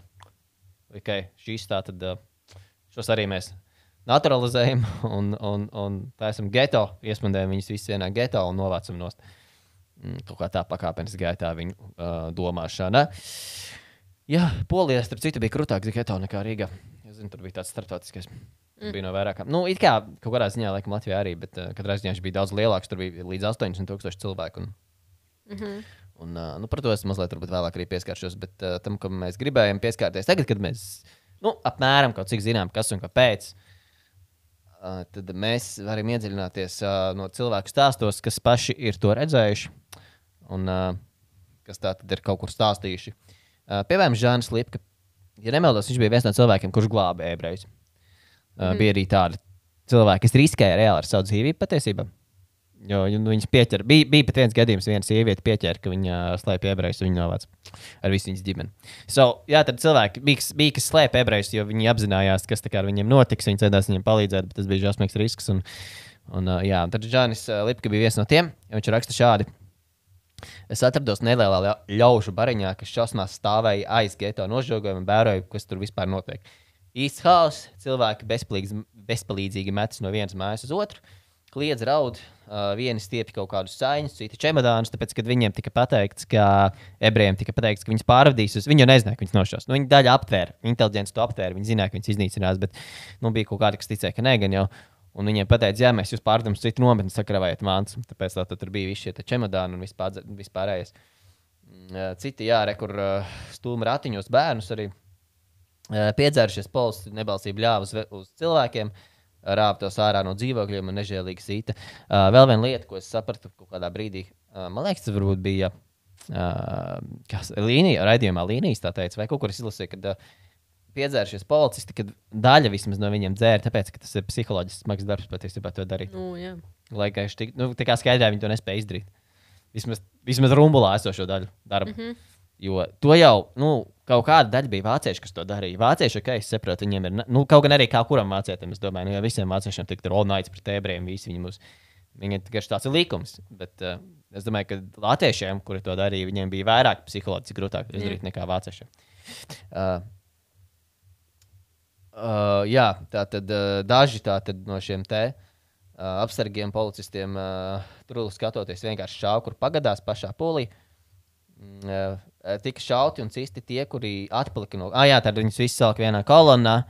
ok, šīs tā tad, šos arī mēs naturalizējam un, un, un tā esam geto, iesmandējam viņus visus vienā geto un novācam nost. Mm, Kaut kā tā pakāpeniski gaitā viņu uh, domāšana. Jā, Polijā, starp citu, bija krūtāks geto nekā Rīgā. Es zinu, tur bija tāds starptautiskais. Mm. Bija no vairākām. Nu, it kā kaut kādā ziņā, laikam, Latvijā arī, bet uh, katrā ziņā viņš bija daudz lielāks. Tur bija līdz 80 tūkstoši cilvēku. Un, Mm -hmm. Un, uh, nu, par to es mazliet vēlāk arī pieskaršos, bet uh, tam, kam mēs gribējām pieskarties, tagad, kad mēs nu, apmēram kaut cik zinām, kas un kāpēc, uh, tad mēs varam iedziļināties uh, no cilvēku stāstos, kas paši ir to redzējuši un uh, kas tā tad ir kaut kur stāstījuši. Uh, piemēram, Žānis Lipka. Ja nemaldos, viņš bija viens no cilvēkiem, kurš glāba ebrejus. Uh, mm. Bija arī tādi cilvēki, kas riskēja reāli ar savu dzīvību patiesībā. Jo nu, viņas pieķēra. Bija, bija pat viens gadījums, viena sieviete pieķēra, ka viņa slēpja ebrejus un viņa novāca ar visu viņas ģimeni. So, jā, tad cilvēki bija, bija kas slēpa ebrejus, jo viņi apzinājās, kas ar viņiem notiks. Viņi centās viņiem palīdzēt, bet tas bija žēlsmīgs risks. Un, un, uh, jā, tad uh, Lipka bija viens no tiem. Viņš raksta šādi. Es atrados nelielā ļa- ļaužu bariņā, kas šausmās stāvēja aiz geto nožogojumu un vēroju, kas tur vispār notiek. Īsts haoss, cilvēki bezpalīdz, bezpalīdzīgi metas no vienas mājas uz otru, kliedz raud, uh, vieni stiepja kaut kādus sāņus, citi čemodānus, tāpēc, kad viņiem tika pateikts, ka ebrejiem tika pateikts, ka viņus pārvadīs uz, viņi jau nezināja, ka viņus nošos. Nu, viņi daļa aptvēra, inteliģents to aptvēra, viņi zināja, ka viņus iznīcinās, bet nu, bija kaut kādi, kas ticēja, ka nē, gan jau. Un viņiem teica, jā, mēs jūs pārdodam uz citu nometni, sakravējiet mānus. Tāpēc tā, tur bija visi šie čemodāni un vispār, vispārējais. Citi, jā, re, kur uh, stūma ratiņos bērnus arī piedzērušies polis, nebalsība ļāva uz, uz cilvēkiem, rāva tos ārā no dzīvokļiem un nežēlīgi sīta. Uh, vēl viena lieta, ko es sapratu kaut kādā brīdī, uh, man liekas, tas varbūt bija uh, kas, līnija, raidījumā līnijas, tā teica, vai kaut kur es izlasīju, kad uh, piedzērušies policisti, kad daļa vismaz no viņiem dzēra, tāpēc, ka tas ir psiholoģiski smags darbs patiesībā to darīt. Nu, jā. Lai kā viņš tik, nu, tā kā skaidrā viņi to nespēja izdarīt. Vismaz, vismaz rumbulā esošo daļu darbu. Mm -hmm. Jo to jau, nu, kaut kāda daļa bija vācieši, kas to darīja. Vācieši, kā es saprotu, viņiem ir, nu, kaut gan arī kā kuram vācietiem, es domāju, nu, ja visiem vāciešiem tik tur all-nights pret ebrejiem, visi viņi mūs, viņiem tikai tāds ir likums. Bet uh, es domāju, ka latviešiem, kuri to darīja, viņiem bija vairāk psiholoģiski grūtāk izdarīt nekā vāciešiem. Uh, Uh, jā, tā tad uh, daži tātad, no šiem te uh, apsargiem, policistiem, uh, tur skatoties, vienkārši šāva, kur pagadās pašā polī. Mm, uh, tika šauti un cisti tie, kuri atpalika no. Ah, jā, tad viņus visus salika vienā kolonnā.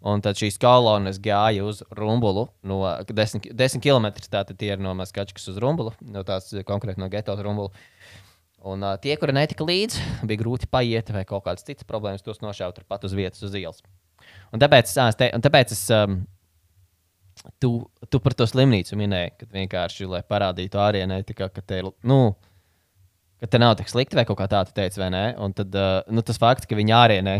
Un tad šīs kolonas gāja uz Rumbulu. No 10, 10 km tātad tie ir no Maskačkas uz Rumbulu, no tās eh, konkrēti no Geto uz Rumbulu. Un uh, tie, kuri netika līdzi, bija grūti paiet, vai kaut kādas citas problēmas, tos nošāva turpat uz vietas, uz ielas. Un tāpēc, es te, un tāpēc es, um, tu, tu par to slimnīcu minēji, kad vienkārši, lai parādītu ārienē, tā kā, ka te ir, nu, ka te nav tik slikti, vai kaut kā tā tu teici, vai nē. Un tad, uh, nu, tas fakts, ka viņi ārienē,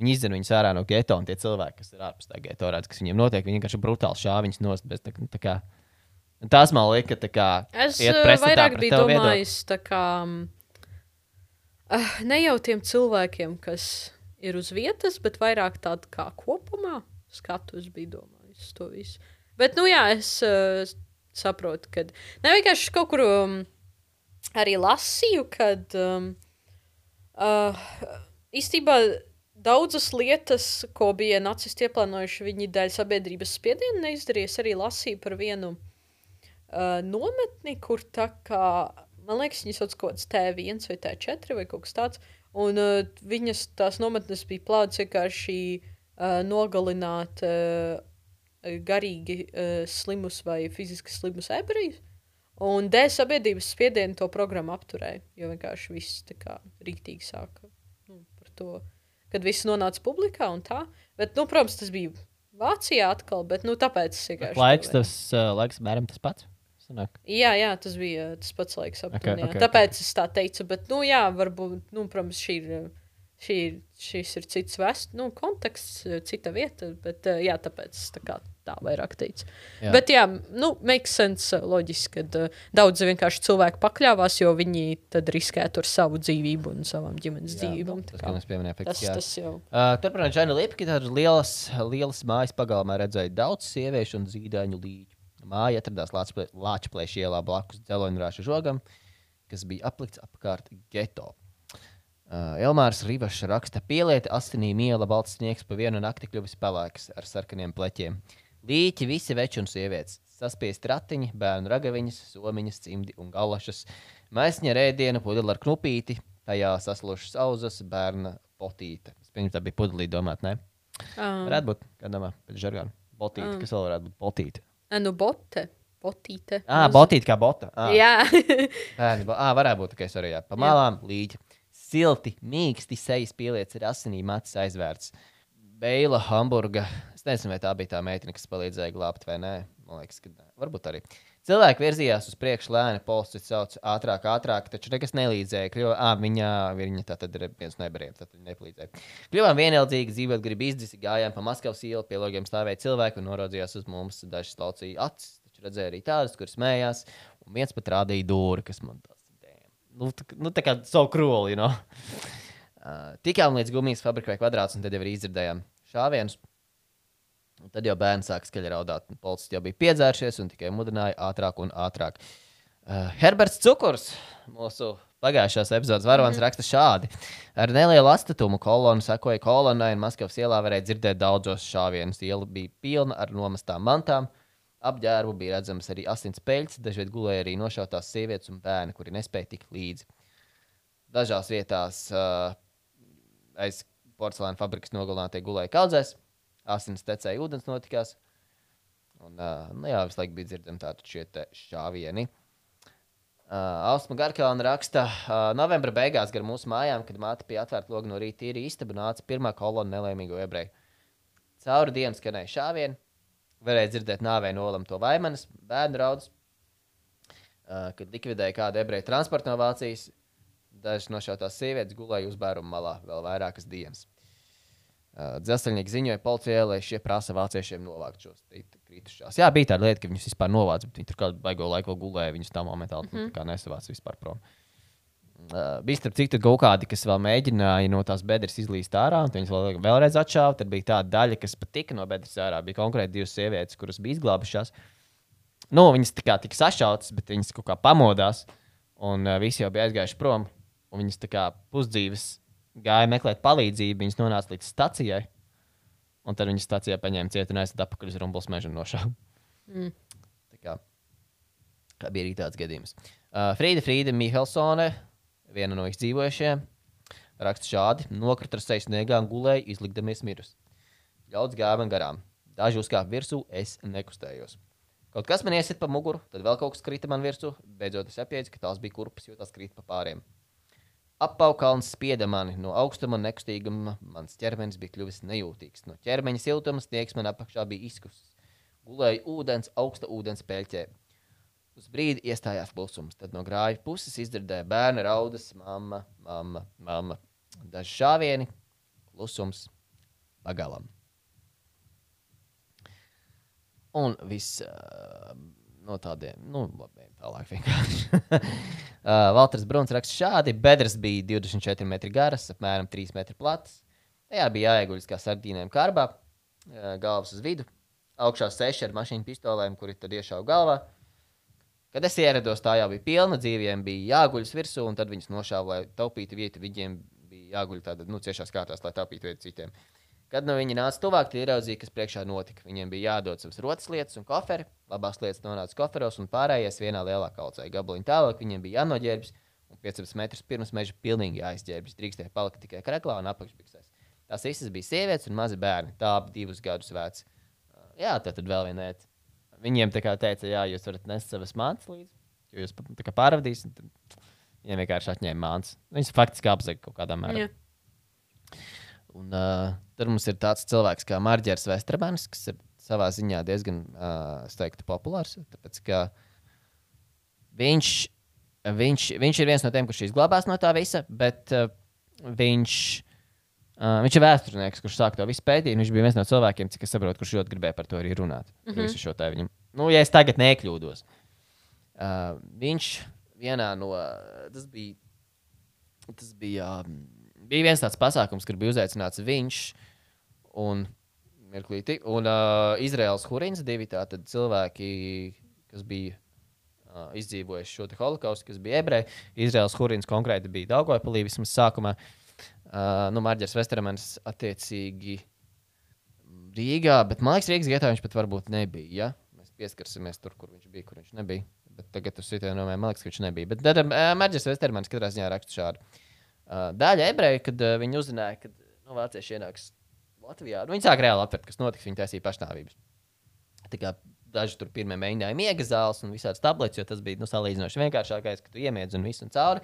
viņi izdara viņus ārā no geto, un tie cilvēki, kas ir ārpus tā geto, redz, kas viņiem notiek, viņi vienkārši brutāli šāva viņus nost. Bez, tā, tā kā, tas man lika, tā kā, Es uh, vairāk biju domājis, tā kā uh, ne jau tiem cilvēkiem, kas ir uz vietas, bet vairāk tādu kā kopumā skatus biju domājis to visu. Bet, nu jā, es uh, saprotu, ka ne vienkārši kaut kur um, arī lasīju, kad um, uh, īstenībā daudzas lietas, ko bija nacisti ieplānojuši, viņi dēļ sabiedrības spiediena neizdarīja. Es arī lasīju par vienu uh, nometni, kur tā kā, man liekas, viņas sauc kaut kāds T1 vai T4 vai kaut kas tāds. Un uh, viņas tās nometnes bija plānotas vienkārši uh, nogalināt uh, garīgi uh, slimus vai fiziski slimus ebrejus. Un dēļ sabiedrības spiediena to programmu apturēja. Jo vienkārši viss tā kā rīktīgi sāka nu, par to, kad viss nonāca publikā un tā. Bet, nu, protams, tas bija Vācijā atkal, bet nu, tāpēc es vienkārši. Laiks, tas uh, laiks mēram tas pats. Sanāk. Jā, jā, tas bija tas pats laiks. Aptuveni, Ok, okay, ok, okay, Tāpēc es tā teicu, bet, nu, jā, varbūt, nu, protams, šī ir, šī ir, šis ir cits vēst, nu, konteksts, cita vieta, bet, jā, tāpēc tā, kā tā vairāk teicu. Jā. Bet, jā, nu, makes sense, eh, loģiski, kad uh, daudzi vienkārši cilvēki pakļāvās, jo viņi tad riskētu ar savu dzīvību un savām ģimenes Jā, dzīvībām. Tas, kā. mēs pieminējām, Tas, jā. tas jau. Uh, Turpinot, Džana Lipka, tad lielas, lielas mājas pagalmā redzēja daudz sieviešu un zīdaiņu līķu. Māja atradās Lāčplēša ielā blakus dzeloņrāša žogam, kas bija aplikts apkārt geto. Uh, Elmārs Rivašs raksta, pielieti asinīm iela, balts sniegs pa vienu nakti kļuvis pelēks ar sarkaniem pleķiem. Līķi, visi veči un sievietes, saspiesti ratiņi, bērnu ragaviņas, somiņas, cimdi un galašas, maisiņa rēdiena, pudele ar knupīti, tajā saslušas auzas, bērna potīte. Es pieņemu, tā bija pudelī domāt, ne? Um, Varētu būt, kā domā, pēc žargāna. Botīte, Mm. kas vēl varētu būt botīte. nu, bote, botīte. Ah, botīte kā bota. Ah, Jā, Bērni, bo... ah, varētu būt tikai arī. Jā. Pa malām līķi. Silti, mīksti sejas pieliec ar asinīm acis aizvērts. Beila, Hamburga. Es nezinu, vai tā bija tā meitene, kas palīdzēja glābt vai nē. Man liekas, ka nē. Varbūt arī. Cilvēki virzījās uz priekšu lēni, policists sauc ātrāk, ātrāk, taču nekas nelīdzēja. Kļuva, ah, viņa, viņa tā tad ir viens no ebrejiem, tad viņa nepalīdzēja. Kļuvām vienaldzīgi, dzīvot grib izdzisi, gājām pa Maskavas ielu, pie logiem stāvēja cilvēki un noraudzījās uz mums. Daži slaucīja acis, taču redzēja arī tādas, kuras smējās, un viens pat rādīja dūri, kas man tas damn. Nu, tā, nu, tā kā so cruel, you know. Uh, tikām līdz gumijas fabrikai kvadrāts, un tad jau arī izdzirdējām šāvienus. Un tad jau bērns sāka skaļi raudāt. un Policisti jau bija piedzēršies un tikai mudināja ātrāk un ātrāk. Uh, Herberts Cukurs, mūsu pagājušās epizodes varonis, mm -hmm. raksta šādi. Ar nelielu astatumu kolonu sekoja kolonai, un Maskavas ielā varēja dzirdēt daudzos šāvienus. Iela bija pilna ar nomestām mantām. Apģērbu bija redzamas arī asins peļķis, dažviet gulēja arī nošautās sievietes un bērni, kuri nespēja tikt līdzi. Dažās vietās uh, aiz porcelāna fabrikas nogalinātie gulēja kaudzēs, asins tecēja ūdens notikās. Un, uh, nu jā, visu laiku bija dzirdami tādi šie šāvieni. Uh, Ausma Garkalna raksta, uh, novembra beigās gar mūsu mājām, kad māte bija atvērta logu no rīta tīri istaba, nāca pirmā kolona nelēmīgo ebreju. Cauri dienu skanēja šāvieni, varēja dzirdēt nāvēju nolam to vaimanas, bērnu raudus. Uh, kad likvidēja kādu ebreju transportu no Vācijas, dažas nošautās sievietes gulēja uz bērnu malā vēl vairākas dienas. Dzelzceļnieki ziņoja policijai, lai šie prasa vāciešiem novākt šos te kritušās. Jā, bija tāda lieta, ka viņus vispār novāca, bet viņi tur kādu baigo laiku gulēja. Viņus tā momentāli mm -hmm. nesavāca vispār prom. Uh, bija starp citu kaut kādi, kas vēl mēģināja no tās bedres izlīst ārā, un viņas vēl, vēlreiz atšāva. Tad bija tāda daļa, kas pat tika no bedres ārā. Bija konkrēti divas sievietes, kuras bija izglābušās. Nu, viņas tā kā tika sašautas, bet viņas kaut kā pamodās, un uh, visi jau bija aizgājuši prom. Un viņas tā kā pusdzīves gāja meklēt palīdzību, viņas nonāca līdz stacijai. un tad viņi stācijā paņēma cietu un aizstāja atpakaļ uz Rumbuls mežu un nošāva. Mm. Tā kā, kā bija arī tāds gadījums. Uh, Frīda Frīda Mihelsone, viena no izdzīvojušajiem, raksta šādi: Nokrita ar seju sniegā un gulēja, izlikdamies mirus. Ļauds gāja man garām. Daži uzkāpa virsū, es nekustējos. Kaut kas man iesit pa muguru, tad vēl kaut kas krita man virsū. Beidzot, es apjēdzu, ka tās bija kurpes, jo tās krīt pa pāriem. Apaukalns spieda mani no augstuma un nekustīguma. Mans ķermenis bija kļuvis nejūtīgs. No ķermeņa siltuma sniegs man apakšā bija izkusis. Gulēja ūdens, augsta ūdens pēļķē. Uz brīdi iestājās klusums. Tad no grāva puses izdzirdēja bērnu raudas, mamma, mamma, mamma. Daži šāvieni, klusums pagalam. Un viss uh, no tādiem, nu, labi, tālāk vienkārši. uh, Valters Bruns raksta šādi: bedres bija 24 metri garas, apmēram 3 metri platas. Tajā bija jāieguļas kā sardīnēm kārbā, uh, galvas uz vidu, augšā seši ar mašīnu pistolēm, kuri tad iešāva galvā. Kad es ierados, tā jau bija pilna, dzīviem bija jāguļas virsū, un tad viņus nošāva, lai taupītu vietu. Viņiem bija jāguļ tādā nu, ciešās kārtās, lai taupītu vietu citiem. Kad nu viņi nāca tuvāk, tie ieraudzīja, kas priekšā notika. Viņiem bija jādod savas rotas lietas un koferi. Labās lietas nonāca koferos un pārējais vienā lielā kaucē. Gabaliņā tālāk viņiem bija jānoģērbjas, un 15 metrus pirms meža pilnīgi jāizģērbjas. Drīkstēja palikt tikai kreklā un apakšbiksēs. Tās visas bija sievietes un mazi bērni, tā ap divus gadus veci. Jā, tad, tad vēl viena lieta. Viņiem tā kā teica, jā, jūs varat nest savas mātes līdzi, jo jūs tā kā pārvadīsiet. Viņiem vienkārši atņēma mātes. Viņas faktiski apzaga kaut kādā mērā. Jā. Un, uh, tad mums ir tāds cilvēks kā Marģers Vestermanis, kas ir savā ziņā diezgan, uh, teiktu, populārs. Tāpēc, viņš, viņš, viņš ir viens no tiem, kurš izglābās no tā visa, bet uh, viņš, uh, viņš ir vēsturnieks, kurš sāk to visu pētīt. Viņš bija viens no cilvēkiem, cik es saprotu, kurš ļoti gribēja par to arī runāt. Mm. -hmm. Visu šo tā viņam. Nu, ja es tagad nekļūdos. Uh, viņš vienā no. Tas bija. Tas bija, um, bija viens tāds pasākums, kur bija uzaicināts viņš un, mirklīti, un uh, Izraels Hurins, divi tādi cilvēki, kas bija uh, izdzīvojuši šo holokaustu, kas bija ebreji. Izraels Hurins konkrēti bija Daugopilī vismaz sākumā. Uh, nu, Marģers Vestermans attiecīgi Rīgā, bet man liekas, Rīgas vietā viņš pat varbūt nebija. Ja? Mēs pieskarsimies tur, kur viņš bija, kur viņš nebija. Bet tagad tas ir no man liekas, ka viņš nebija. Bet uh, Marģers Vestermans katrā ziņā raksta šādu. Uh, daļa ebreju, kad uh, viņi uzzināja, ka nu, vācieši ienāks Latvijā, nu, viņi sāk reāli aptvert, kas notiks, viņi taisīja pašnāvības. Kā daži tur pirmie mēģināja miega zāles un visādas tabletes, jo tas bija nu, salīdzinoši vienkāršākais, ka tu iemiedz un viss un cauri.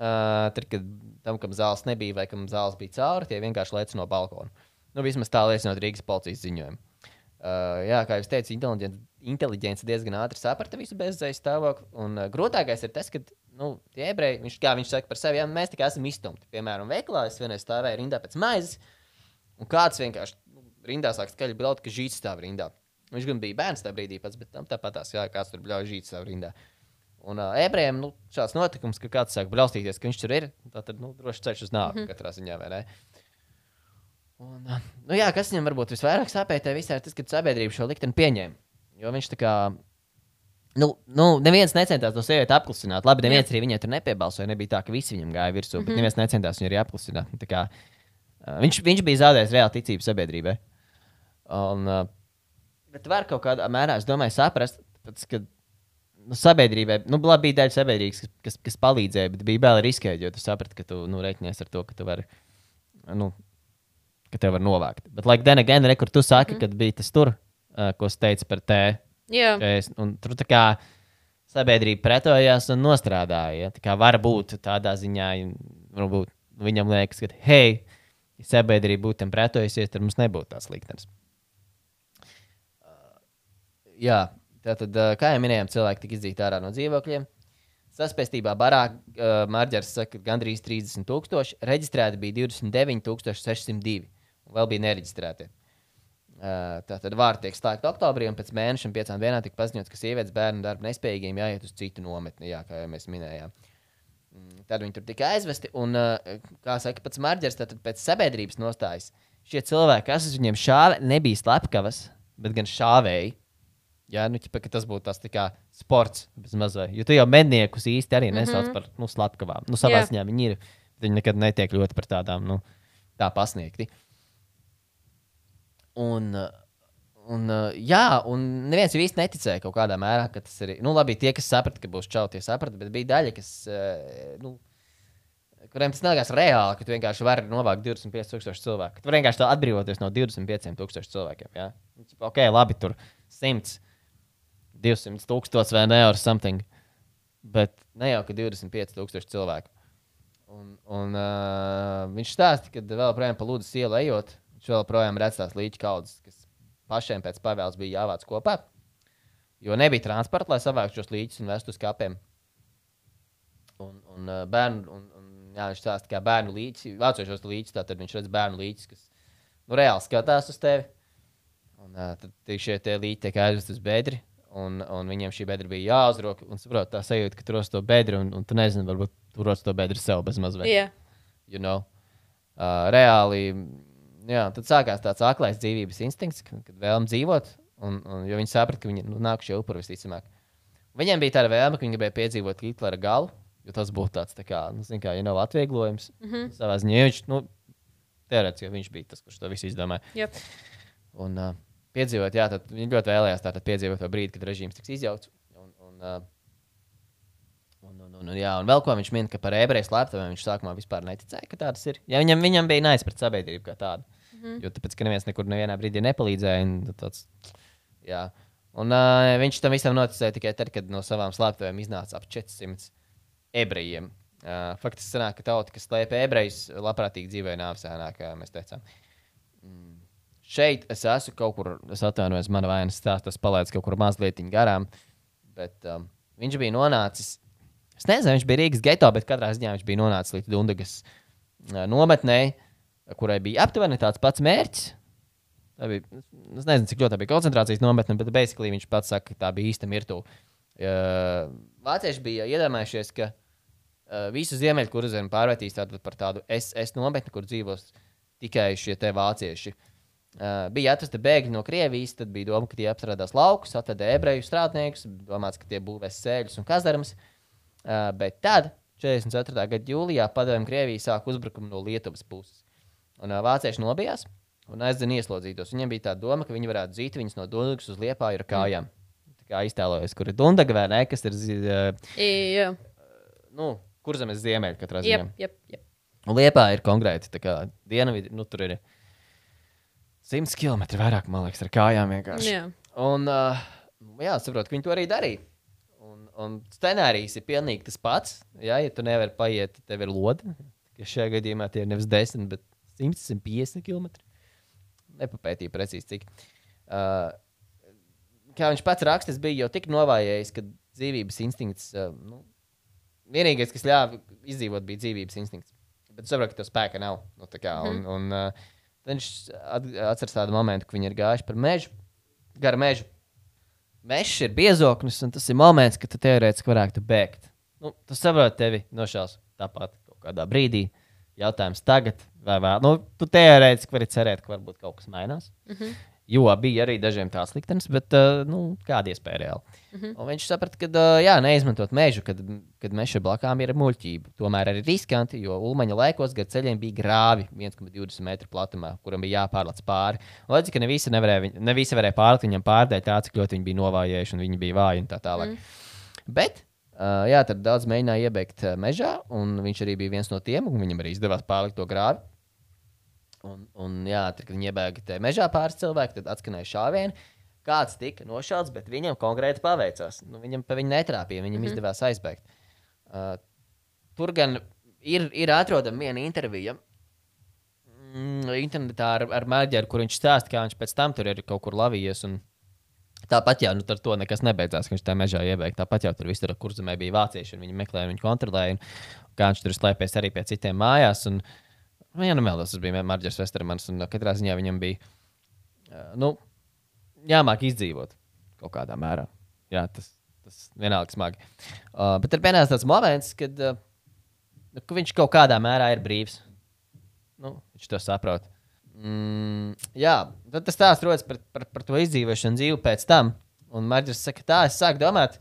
Uh, tad, kad tam, kam zāles nebija vai kam zāles bija cauri, tie vienkārši lec no balkona. Nu, vismaz tā liecinot Rīgas policijas ziņojumu. Uh, jā, kā jau teicu, inteliģence, diezgan ātri saprata visu bezdzējas stāvokli. Un uh, grūtākais ir tas, ka nu, tie ebreji, viņš, kā viņš saka par sevi, jā, mēs tikai esam iztumti. Piemēram, veiklā es vienreiz stāvēju rindā pēc maizes, un kāds vienkārši nu, rindā sāk skaļi braukt, ka žīts stāv rindā. Viņš gan bija bērns tajā brīdī pats, bet tam tāpat tās, jā, kāds tur bļauj žīts stāv rindā. Un uh, ebrejiem nu, šāds notikums, ka kāds sāk braustīties, ka viņš tur ir, tad nu, droši ceļš uz nāvi mm -hmm. katrā ziņā? Un, uh, nu, jā, kas viņam varbūt visvairāk sāpēja, visā ir tas, ka sabiedrība šo likteni pieņēma. Jo viņš tā kā. Nu, nu, neviens necentās to sievieti apklusināt. Labi, neviens arī viņai tur nepiebalsoja. Nebija tā, ka visi viņam gāja virsū, mm -hmm. bet neviens necentās viņu arī apklusināt. Tā Kā, uh, viņš, viņš bija zaudējis reāli ticību sabiedrībai. Un, uh, bet var kaut kādā mērā, es domāju, saprast, tāpēc, ka nu, sabiedrībai, nu, labi, bija daļa sabiedrības, kas, kas, kas palīdzēja, bet bija vēl riskēt, jo tu saprati, ka tu nu, reiķinies ar to, ka tu vari. Nu, ka tev var novākt. Bet, like, Dana Gana, kur tu saki, mm. kad bija tas tur, uh, ko es teicu par te. Jā, Es, un tur tā kā sabiedrība pretojās un nostrādāja. Ja? Tā kā var būt tādā ziņā, ja varbūt viņam liekas, ka, hei, ja sabiedrība būtu tam pretojusies, tad mums nebūtu tās liktenes. Jā, tātad, kā jau minējām, cilvēki tika izdzīti ārā no dzīvokļiem. Saspēstībā barā uh, Marģers saka, ka gandrīz 30,000, reģistrēti bija 29,602, un vēl bija nereģistrēti. Uh, Tātad vārti tiek slēgti oktobrī, un pēc mēneša un piecām dienām tika paziņots, ka sievietes bērnu darba nespējīgiem jāiet uz citu nometni, jā, kā jau mēs minējām. Mm, Tad viņi tur tika aizvesti, un, uh, kā saka pats Marģers, tad pēc sabiedrības nostājas šie cilvēki, kas uz viņiem šāva, nebija slepkavas, bet gan šāvēji. Jā, nu, ķipa, tas būtu tas kā sports, bez mazliet. Jo tu jau medniekus īsti arī nesauc mm -hmm. par nu, slepkavām. Nu, savā ziņā viņi ir. Viņi nekad netiek ļoti par tādām, nu, tā pasniegti. Uh, un, uh, jā, un neviens īsti neticēja kaut kādā mērā, ka tas ir. Nu, labi, tie, kas saprata, ka būs čau, tie saprata, bet bija daļa, kas. Uh, nu, kuriem tas nelikās reāli, ka tu vienkārši vari novākt 25,000 cilvēku. Tu vari vienkārši tā atbrīvoties no 25,000 cilvēkiem. Ja? Nu, Ok, labi, tur 100, 200 tūkstoši vai ne, or something. Bet ne jau ka 25,000 cilvēku. Un, un uh, viņš stāsta, ka vēl projām pa Lūdzu ielu ejot, viņš vēl projām redz tās līķa kaudzes, kas pašiem pēc pavēles bija jāvāc kopā. Jo nebija transporta, lai savāktu šos līķus un vestu uz kapiem. Un, un, bērnu, un, un jā, viņš stāsta, kā bērnu līķis, vācot šos līķus, tad viņš redz bērnu līķus, kas nu, reāli skatās uz tevi. Un uh, tad šie tie līķi tiek aizvest uz bedri. Un, un viņiem šī bedra bija jāuzrok. Un saprot, tā sajūta, ka tur uz to bedri, un, un tu nezini, varbūt tur uz to bedri sev bez mazliet. Jā, You know? uh, reāli, jā, tad sākās tāds aklais dzīvības instinkts, kad, vēlamies dzīvot. Un, un, jo viņi saprata, ka viņi nu, nāk šie upuri visticamāk. Viņiem bija tāda vēlme, ka viņi gribēja piedzīvot Hitlera galu, jo tas būtu tāds, tā kā, nu, kā, ja nav atvieglojums. Mm -hmm. Savā ziņā viņš, nu, teorētiski viņš bija tas, kurš to visu izdomāja. jā. Un uh, piedzīvot, jā, tad viņi ļoti vēlējās tātad piedzīvot to brīdi, kad režīms tiks izjaukts. Un, un, uh, un, un, un, un, jā, un vēl ko viņš min, ka par ebreju slēptuvēm viņš sākumā vispār neticēja, ka tādas ir. Ja viņam, viņam bija nais pret sabiedrību kā tādu. Mm -hmm. Jo tāpēc, ka neviens nekur nevienā brīdī nepalīdzēja. Tāds, jā. un uh, viņš tam visam noticēja tikai tad, kad no savām slēptuvēm iznāca ap 400 ebrejiem. Uh, faktiski sanāk, ka tauta, kas slēpj ebrejus, labprātīgi dzīvoja nāvesēnā, kā mēs teicām. Mm. Šeit es esmu kaut kur, es atvainojos, mana vainas stāsts, tas palaidis kaut kur mazliet garām. Bet um, viņš bija nonācis, es nezinu, viņš bija Rīgas geto, bet katrā ziņā viņš bija nonācis līdz Dunkas uh, nometnē, kurai bija aptuveni tāds pats mērķis. Tā bija, es nezinu, cik ļoti tā bija koncentrācijas nometne, bet basically viņš pats saka, ka tā bija īsta mirtu. Uh, vācieši bija iedomājušies, ka uh, visu ziemeļu kurzemi pārvērtīs tādu par tādu SS nometni, kur dzīvos tikai šie vācieši. Uh, bija atrasta bēgļi no Krievijas, tad bija doma, ka tie apstrādās laukus, atveda ebreju strādniekus, domāts, ka tie būvēs sēļus un kazarmas. Uh, bet tad, 44. gada jūlijā, padomju Krievija sāka uzbrukumu no Lietuvas puses. Un uh, vācieši nobijās un aizdzina ieslodzītos. Viņiem bija tā doma, ka viņi varētu dzīt viņus no Dunkas uz liepāju ar kājām. Tā kā iztēlojas, kur ir Dunkaga vai ne, kas ir, uh, Jā, nu, kur zemes ziemeļi katrā ziņā. jā. jā. Un Liepā ir konkrēti tā kā dienvidi, nu tur ir 100 km vairāk, man liekas, ar kājām vienkārši. jā. Un, uh, jā, saprotu, ka viņi to arī darīja. Un, un scenārijs ir pilnīgi tas pats. Jā, ja tu nevari paiet, tev ir. Tikai Šajā gadījumā tie ir nevis 10, bet 100, 150 km. Nepapētīju precīzi, cik. Uh, kā viņš pats raksta, es biju jau tik novājējis, ka dzīvības instinkts, uh, nu, vienīgais, kas ļāva izdzīvot, bija dzīvības instinkts. Bet es saprotu, ka to spēka nav. Nu, kā, un, un, uh, viņš at- atceras tādu momentu, kad viņi ir gājuši par mežu, garu mežu. Mežs ir biezoknis, un tas ir moments, kad tu teorētiski varētu bēgt. Nu, tu saproti, tevi nošaus tāpat kaut kādā brīdī. Jautājums tagad, vai vēl? Nu, tu teorētiski vari cerēt, ka varbūt kaut kas mainās. Mm -hmm. Jo bija arī dažiem tāds liktenis, bet uh, nu, kāda iespēja reāli. Mm -hmm. Un viņš saprata, ka uh, jā, neizmantot mežu, kad, kad meža blakām ir muļķība. Tomēr arī riskanti, jo Ulmaņa laikos gar ceļiem bija grāvi 1,20 metru platumā, kuram bija jāpārlec pāri. Loģiski, ka ne visi, nevarēja, ne visi varēja pārlikt viņam pārdēļ tā, cik ļoti viņi bija novājējuši un viņi bija vāji un tā tālāk. Mm. Bet Uh, jā, tad daudz mēģināja iebēgt uh, mežā, un viņš arī bija viens no tiem, un viņam arī izdevās pārlikt to grāvi. Un, un jā, tad, kad viņi iebēga mežā pāris cilvēki, tad atskanēja šāvieni. Kāds tika nošauts, bet viņam konkrēti paveicās. Nu, viņam pa viņu netrāpīja, viņam mm -hmm. izdevās aizbēgt. Uh, tur gan ir, ir atrodama viena intervija. Mm, internetā ar, ar Mārķēru, kur viņš stāsta, kā viņš pēc tam tur ir kaut kur lavījies. Un, Tāpat jau nu, ar to nekas nebeidzās, ka viņš tā mežā iebeigts. Tāpat jau tur viss tur, kur zemē bija vācieši, un viņi meklēja, viņu kontrolēja. Kā viņš tur slēpjas arī pie citiem mājās. Un, nu, ja nemeldos, tas bija Marģers Vestermans, un katrā ziņā viņam bija uh, nu, jāmāk izdzīvot kaut kādā mērā. Jā, tas, tas vienalga smagi. Uh, bet ir pienācis tāds moments, kad, uh, nu, ka viņš kaut kādā mērā ir brīvs. Nu, viņš to saprot. Mm, jā, tad tas stāsts rodas par, par, par to izdzīvošanu dzīvi pēc tam. Un Marģis saka, tā, es sāku domāt,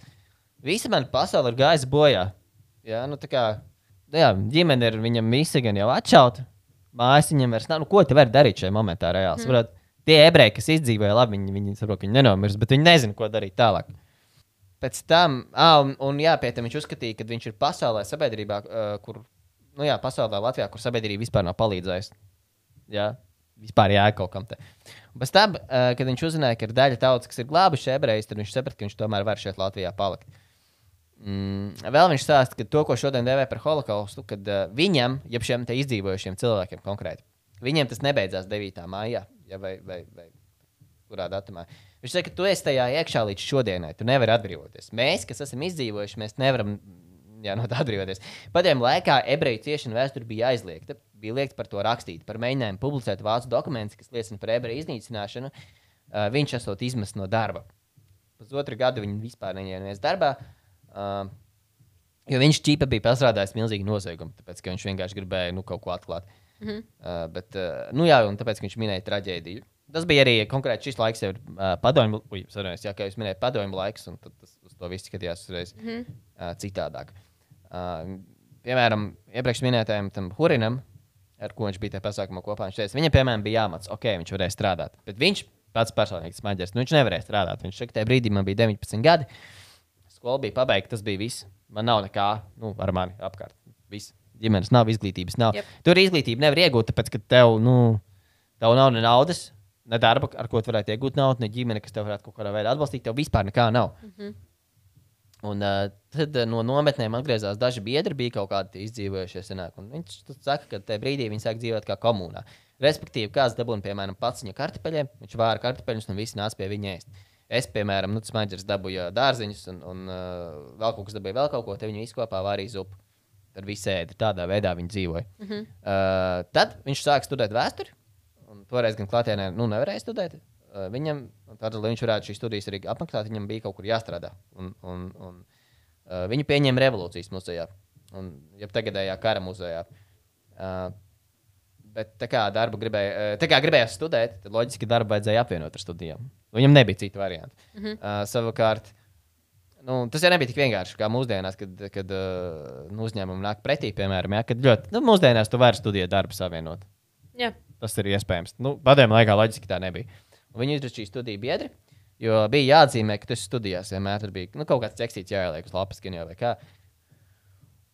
visa mana pasaule ir gājusi bojā. Jā, nu tā kā jā, ģimene ir viņam visi gan jau atšauta. Mājas viņam vairs nav. Nu, ko tu vari darīt šajā momentā reāli? Mm. Saprot, Tie ebreji, kas izdzīvoja, labi, viņi, viņi saprot, viņi nenomirs, bet viņi nezina, ko darīt tālāk. Pēc tam, ah, un, un jā, pie tam viņš uzskatīja, ka viņš ir pasaulē, sabiedrībā, uh, kur, nu jā, pasaulē, Latvijā, kur sabiedrība vispār nav palīdzējusi. Jā, vispār jā, kaut kam te. Un pēc tam, uh, kad viņš uzzināja, ka ir daļa tautas, kas ir glābuši ebrejus, tad viņš saprata, ka viņš tomēr var šeit Latvijā palikt. Mm, vēl viņš stāsta, ka to, ko šodien dēvē par holokaustu, kad uh, viņam, jeb šiem izdzīvojušiem cilvēkiem konkrēti, viņiem tas nebeidzās 9. maijā, ja, vai, vai, vai kurā datumā. Viņš saka, ka tu esi tajā iekšā līdz šodienai, tu nevari atbrīvoties. Mēs, kas esam izdzīvojuši, mēs nevaram jā, no tā atbrīvoties. Padomju laikā ebreju ciešana vēsture bija aizliegta. Bija liekts par to rakstīt, par mēģinājumu publicēt vācu dokumentus, kas liecina par ebreju iznīcināšanu. Uh, viņš esot izmests no darba. Pusotru gadu viņa vispār neņēmies darbā. Uh, Jo viņš ķīpa bija pastrādājis milzīgi noziegumu, tāpēc ka viņš vienkārši gribēja nu, kaut ko atklāt. Mm -hmm. uh, bet, uh, nu jā, un tāpēc viņš minēja traģēdiju. Tas bija arī konkrēti šis laiks, jau ir uh, padomju, ui, sarunājos, jā, kā jūs minējāt, padomju laiks, un tas, uz to viss skatījās uzreiz mm -hmm. uh, citādāk. Uh, piemēram, iepriekš minētajam Hurinam, ar ko viņš bija tajā pasākumā kopā, viņš teica, viņam, piemēram, bija jāmācās, ok, viņš varēja strādāt. Bet viņš pats personīgi smaģēs, nu viņš nevarēja strādāt. Viņš tajā brīdī man bija 19 gadi, skola bija pabeigta, tas bija viss. Man nav nekā, nu, ar mani apkārt. Viss. Ģimenes nav, izglītības nav. Jep. Tur izglītību nevar iegūt, tāpēc, ka tev, nu, tev nav ne naudas, ne darba, ar ko tu varētu iegūt naudu, ne ģimene, kas tev varētu kaut kādā veidā atbalstīt. Tev vispār nekā nav. Mm -hmm. Un uh, tad uh, no nometnēm atgriezās daži biedri, bija kaut kādi izdzīvojušie senāk. Viņš saka, ka tajā brīdī viņi sāk dzīvot kā komunā. Respektīvi, kāds dabūna, piemēram, pats viņa kartupeļiem, viņš vāra kartupeļus un visi nāca pie viņa ēst. Es, piemēram, nu, smaģers dabūju dārziņus, un, un uh, vēl kaut kas dabūja vēl kaut ko, te viņi izkopā vārīja zupu. Tad viss ēda, tādā veidā viņi dzīvoja. Mm -hmm. uh, tad viņš sāka studēt vēsturi, un toreiz gan klātienē nu, nevarēja studēt. Uh, viņam, tad, lai viņš varētu šīs studijas arī apmaksāt, viņam bija kaut kur jāstrādā. Un, un, un, uh, viņu pieņēma revolūcijas muzejā, un jeb tagadējā kara muzejā. Uh, Bet tā kā gribēja, eh, tā kā gribēja studēt, tad loģiski darbu vajadzēja apvienot ar studijām. Viņam nebija citu variantu. Mm -hmm. uh, savukārt, nu, tas jau nebija tik vienkārši kā mūsdienās, kad, kad uh, nu, uzņēmumi nāk pretī, piemēram, ja, kad ļoti, nu, mūsdienās tu vari studēt darbu savienot. Jā. Tas ir iespējams. Nu, Padomju laikā loģiski tā nebija. Un viņi izdarīja šī studiju biedri, jo bija jāatzīmē, ka tas studijās vienmēr tur bija nu, kaut kāds tekstīts jāieliek uz lapas, gan jau vai kā.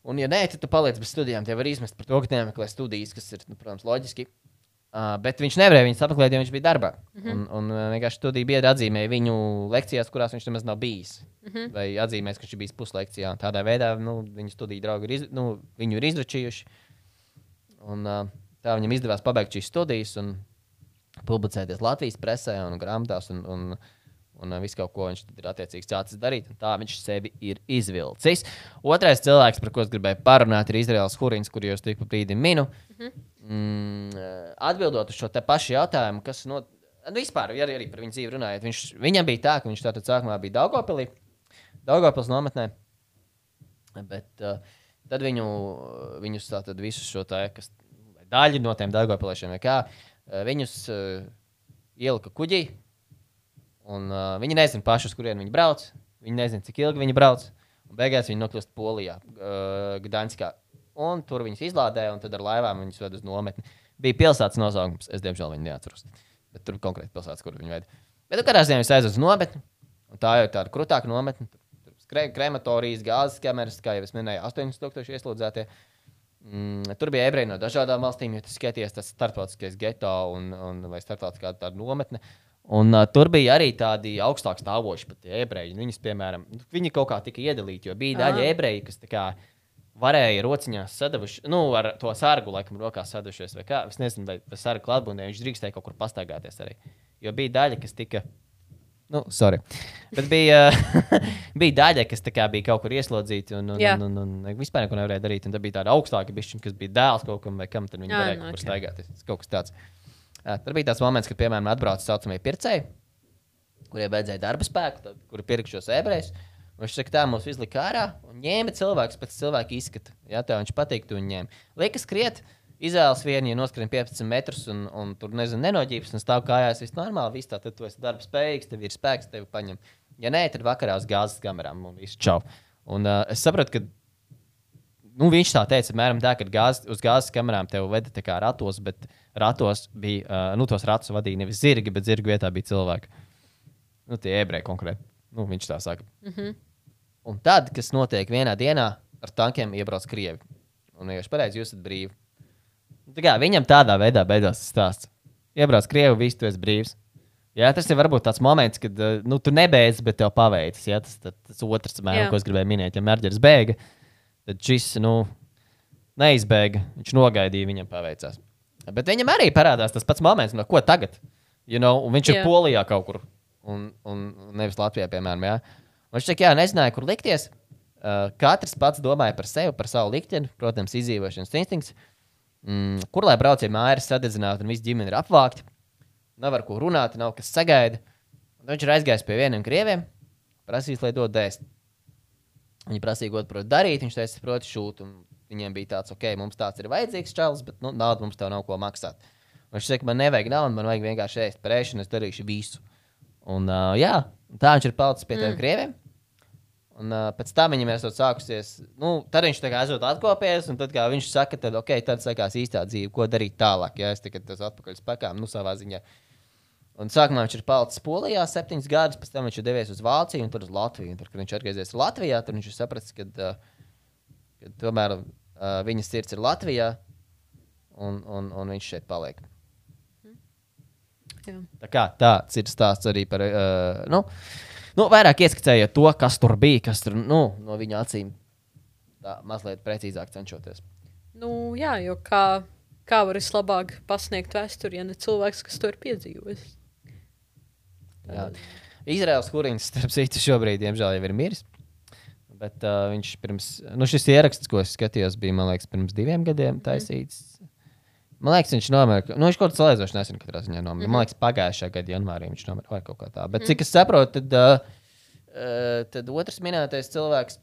Un, ja nē, tad tu paliec bez studijām. Tev var izmest par to, ka nemeklē studijas, kas ir, nu, protams, loģiski. Uh, bet viņš nevarēja viņus apmeklēt, jo viņš bija darbā. Mm -hmm. Un, un uh, vienkārši studiju biedri atzīmēja viņu lekcijās, kurās viņš nemaz nav bijis. Mm -hmm. Vai atzīmēs, ka viņš ir bijis puslekcijā. Tādā veidā nu, viņa studiju draugi ir, iz, nu, viņu ir izračījuši. Un, uh, tā viņam izdevās pabeigt šīs studijas un publicēties Latvijas presē un grāmatās. Un, un, Un uh, viss kaut ko viņš ir attiecīgi sācis darīt, un tā viņš sevi ir izvilcis. Otrais cilvēks, par ko es gribēju parunāt, ir Izraels Hurins, kur jūs tikko brīdi minu. Mm -hmm. mm, uh, atbildot uz šo te pašu jautājumu, kas no, nu, vispār arī, arī par viņu dzīvi runājot, viņš, viņam bija tā, ka viņš tātad sākumā bija Daugopilī, Daugopils nometnē, bet uh, tad viņu, viņus tātad visus šo tā, kas daļu no tiem Daugopiliešiem, vai kā, uh, viņus uh, ielika kuģī, Un, uh, viņi nezina paši, uz kurien viņi brauc. Viņi nezina, cik ilgi viņi brauc. Beigās viņi nokļūst Polijā, Gdaņskā. Un tur viņus izlādēja, un tad ar laivām viņus ved uz nometni. Bija pilsētas nosaukums, es diemžēl viņu neatceros. Bet tur bija konkrēti pilsētas, kur viņi veda. Bet nu, kādā ziņā viņi aizved uz nometni. Tā jau ir tāda krūtāka nometne. Tur, tur krematorijas, gāzes kameras, kā jau es minēju, 8000 ieslodzītie. Mm, tur bija ebreji no dažādām valstīm, jo tas skaties tas starptautiskais geto un, un vai starptautiskā tāda nometne. Un, uh, tur bija arī tādi augstāk stāvoši pat ebreji. Viņus, piemēram, nu, viņi kaut kā tika iedalīti, jo bija daļa ebreju, kas kā, varēja rociņās sadavuši, nu, ar to sargu, laikam, rokās sadavušies. Vai kā. Es nezinu, vai, sargu klātbūtnē viņš drīkstēja kaut kur pastaigāties arī. Jo bija daļa, kas tika. Nu, sorry. Bet bija, bija daļa, kas bija kaut kur ieslodzīta un, un, Jā. un, un, un vispār neko nevarēja darīt. Un tad bija tāda augstāka bišķiņa, kas bija dēls kaut kam vai kam, tad viņi Jā, varēja nu, kaut kur ok. staigāties. Kaut kas tāds. Tur bija tāds moments, kad, piemēram, atbrauca tā saucamie pircēji, kuriem vajadzēja darba spēku, tad, kuri pirka šos ebrejus. Un Viņš saka, tā mums izlika ārā un ņēma cilvēku pēc cilvēka izskata. Jā, tā viņš patīk, tu viņu ņēma. Liekas, skriet, izvēlas vienu, ja noskrien 15 metrus un, un tur nezinu, nenoģības un stāv kājās, viss normāli, viss tā, tad tu esi darba spējīgs, tev ir spēks, tevi paņem. Ja nē, tad vakarā uz gāzes kamerām un viss čau. Un uh, es saprotu, ka nu, viņš tā teica, apmēram tā, ka gāz, uz gāzes kamerām tev veda tā kā ratos, bet ratos bija, uh, nu, tos ratus vadīja nevis zirgi, bet zirgu vietā bija cilvēki. Nu, tie ebreji konkrēti. Nu, viņš tā saka. Mm -hmm. Un tad, kas notiek vienā dienā, ar tankiem iebrauc krievi. Un, jūs pareizi, jūs esat brīvi. Tā kā, viņam tādā veidā beidzās tas stāsts. Iebrauc krievi, viss tu esi brīvs. Jā, tas ir varbūt tāds moments, kad uh, nu, tu nebeidz, bet tev paveicis. Jā, tas, tas, tas otrs Jā. ko es gribēju minēt, ja mērķis bēga, tad šis nu, neizbēga. Viņš nogaidīja, viņam paveicās. Bet viņam arī parādās tas pats moments, no ko tagad. You know, viņš Jā. ir Polijā kaut kur, un, un nevis Latvijā, piemēram. Jā. Un viņš teica, jā, nezināja, kur likties. Uh, katrs pats domāja par sevi, par savu likteni, protams, izdzīvošanas instinkts. Mm, kur lai brauc, ja māja ir sadedzināta un viss ģimene ir apvākta? Nav ar ko runāt, nav kas sagaida. Un viņš ir aizgājis pie vieniem krieviem, prasījis, lai dod dēst. Viņi prasīja, ko prot darīt. Viņš teica, proti, šūt. Un viņiem bija tāds, ok, mums tāds ir vajadzīgs čels, bet nu, naudu mums tev nav ko maksāt. Un viņš teica, man nevajag naudu, man vajag vienkārši ēst par ēšanu, es darīšu visu. Un, uh, jā, tā viņš ir palicis pie tiem mm. krieviem. Un uh, pēc tam viņam ir sākusies, nu, tad viņš tā kā esot atkopies, un tad, kā viņš saka, tad, ok, tad sākās īstā dzīve, ko darīt tālāk, ja es tagad tas atpakaļ spēkām, nu, savā ziņā. Un sākumā viņš ir palicis Polijā septiņus gadus, pēc tam viņš ir devies uz Vāciju un tur uz Latviju. Un tur, kad viņš atgriezies Latvijā, tur viņš ir sapratis, ka, uh, ka tomēr uh, viņa sirds ir Latvijā, un, un, un viņš šeit paliek. Jā. Tā kā tāds ir stāsts arī par, uh, nu, nu, vairāk ieskicējot to, kas tur bija, kas tur nu, no viņa acīm tā mazliet precīzāk cenšoties. Nu, jā, jo kā, kā var vislabāk pasniegt vēsturi, ja ne cilvēks, kas to ir piedzīvojis? Jā. Izraels kurīns, starp citu, šobrīd, diemžēl, jau ir miris. Bet uh, viņš pirms, nu, šis ieraksts, ko es skatījos, bija, man liekas, pirms diviem gadiem taisīts. Man liekas, viņš nomira. Nu, viņš kaut kādā salīdzinoši nesen katrā ziņā nomira. Man liekas, pagājušā gada janvārī viņš nomira vai kaut kā tā. Bet, -hmm. cik es saprotu, tad, uh, uh, tad otrs minētais cilvēks,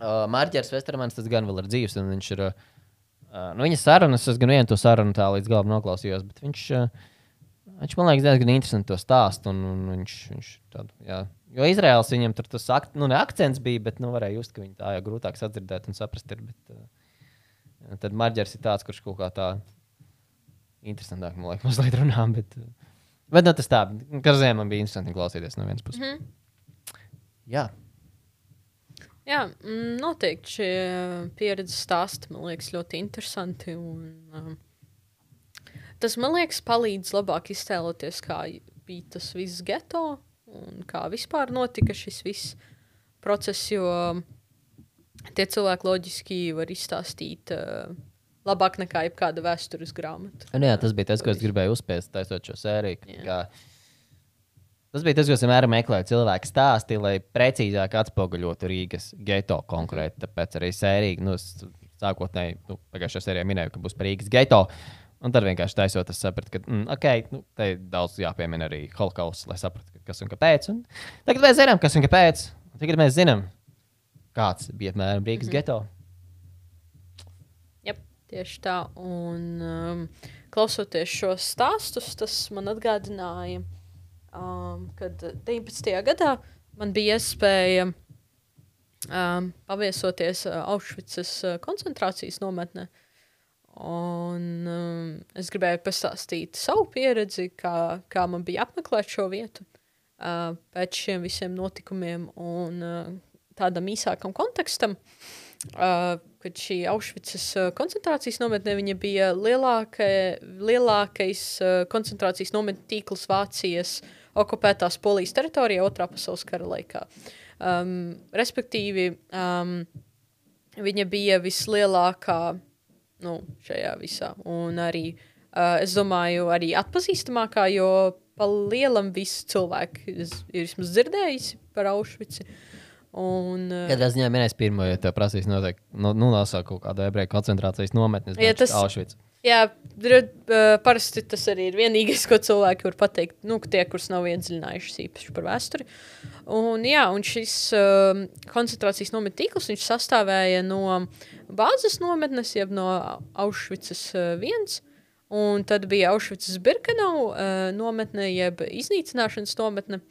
uh, Mārķis Vestermans, tas gan vēl ir dzīves. un Viņš ir, uh, uh, nu, viņa sarunas, es gan vienu to sarunu tā līdz galam noklausījos, bet viņš, uh, viņš man liekas, diezgan interesanti to stāst. Un, un viņš, viņš tādu, jā. Jo Izraels viņam tur tas ak, nu, akcents bija, bet nu, varēja just, ka viņi tā jau grūtāk sadzirdēt un saprast. Ir, bet, uh, tad Marģers ir tāds, kurš kaut kā tā interesantāk, man liekas, mazliet runā. Bet, bet nu, tas tā, kas zem man bija interesanti klausīties no vienas puses. Mm. -hmm. Jā, Jā, mm, noteikti šie pieredzes stāsti man liekas ļoti interesanti. Un, um, tas man liekas palīdz labāk iztēloties, kā bija tas viss geto un kā vispār notika šis viss process. Jo tie cilvēki loģiski var izstāstīt uh, labāk nekā jebkāda vēstures grāmata. Nu, jā, tas bija tas, ko es gribēju uzspēst, taisot šo sēriju. Jā. Kā, tas bija tas, ko es vienmēr meklēju. Cilvēki stāstīja, lai precīzāk atspoguļotu Rīgas geto konkrēti. Tāpēc arī sērija, nu, sākotnēji, nu, pagājušajā sērijā minēju, ka būs par Rīgas geto. Un tad vienkārši taisot, es sapratu, ka, mm, ok, nu, te ir daudz jāpiemina arī holokausts, lai saprastu, kas un kāpēc. Un tagad mēs zinām, kas un kāpēc. Un tagad mēs zinām, kāds bija apmēram Rīgas mm -hmm. geto. Jep, tieši tā. Un um, klausoties šos stāstus, tas man atgādināja, um, kad 19. gadā man bija iespēja um, paviesoties uh, Aušvicas uh, koncentrācijas nometnē. Un um, es gribēju pastāstīt savu pieredzi, kā, kā man bija apmeklēt šo vietu uh, pēc šiem visiem notikumiem un uh, tādam īsākam kontekstam. Uh, kad šī Aušvicas uh, koncentrācijas nometne bija lielāka, lielākais uh, koncentrācijas nometņu tīkls Vācijas okupētās Polijas teritorijā otrā pasaules kara laikā. Um, respektīvi, um, viņa bija vislielākā nu, šajā visā. Un arī, uh, es domāju, arī atpazīstamākā, jo pa lielam visi cilvēki ir dzirdējuši par Aušvici. Un, uh, Katrā ziņā minēs pirmo, ja te prasīs noteikti, nu, nu nosaukt kaut kādu ebreju koncentrācijas nometni. Ja tas- Auschwitz. Jā, uh, parasti tas arī ir vienīgais, ko cilvēki var pateikt. Nu, tie, kurus nav iedziļinājušies īpaši par vēsturi. Un, jā, un šis uh, koncentrācijas nometņu tīkls viņš sastāvēja no bāzes nometnes, jeb no Aušvicas uh, viens. Un tad bija Aušvicas Birkenau uh, nometne, jeb iznīcināšanas nometne.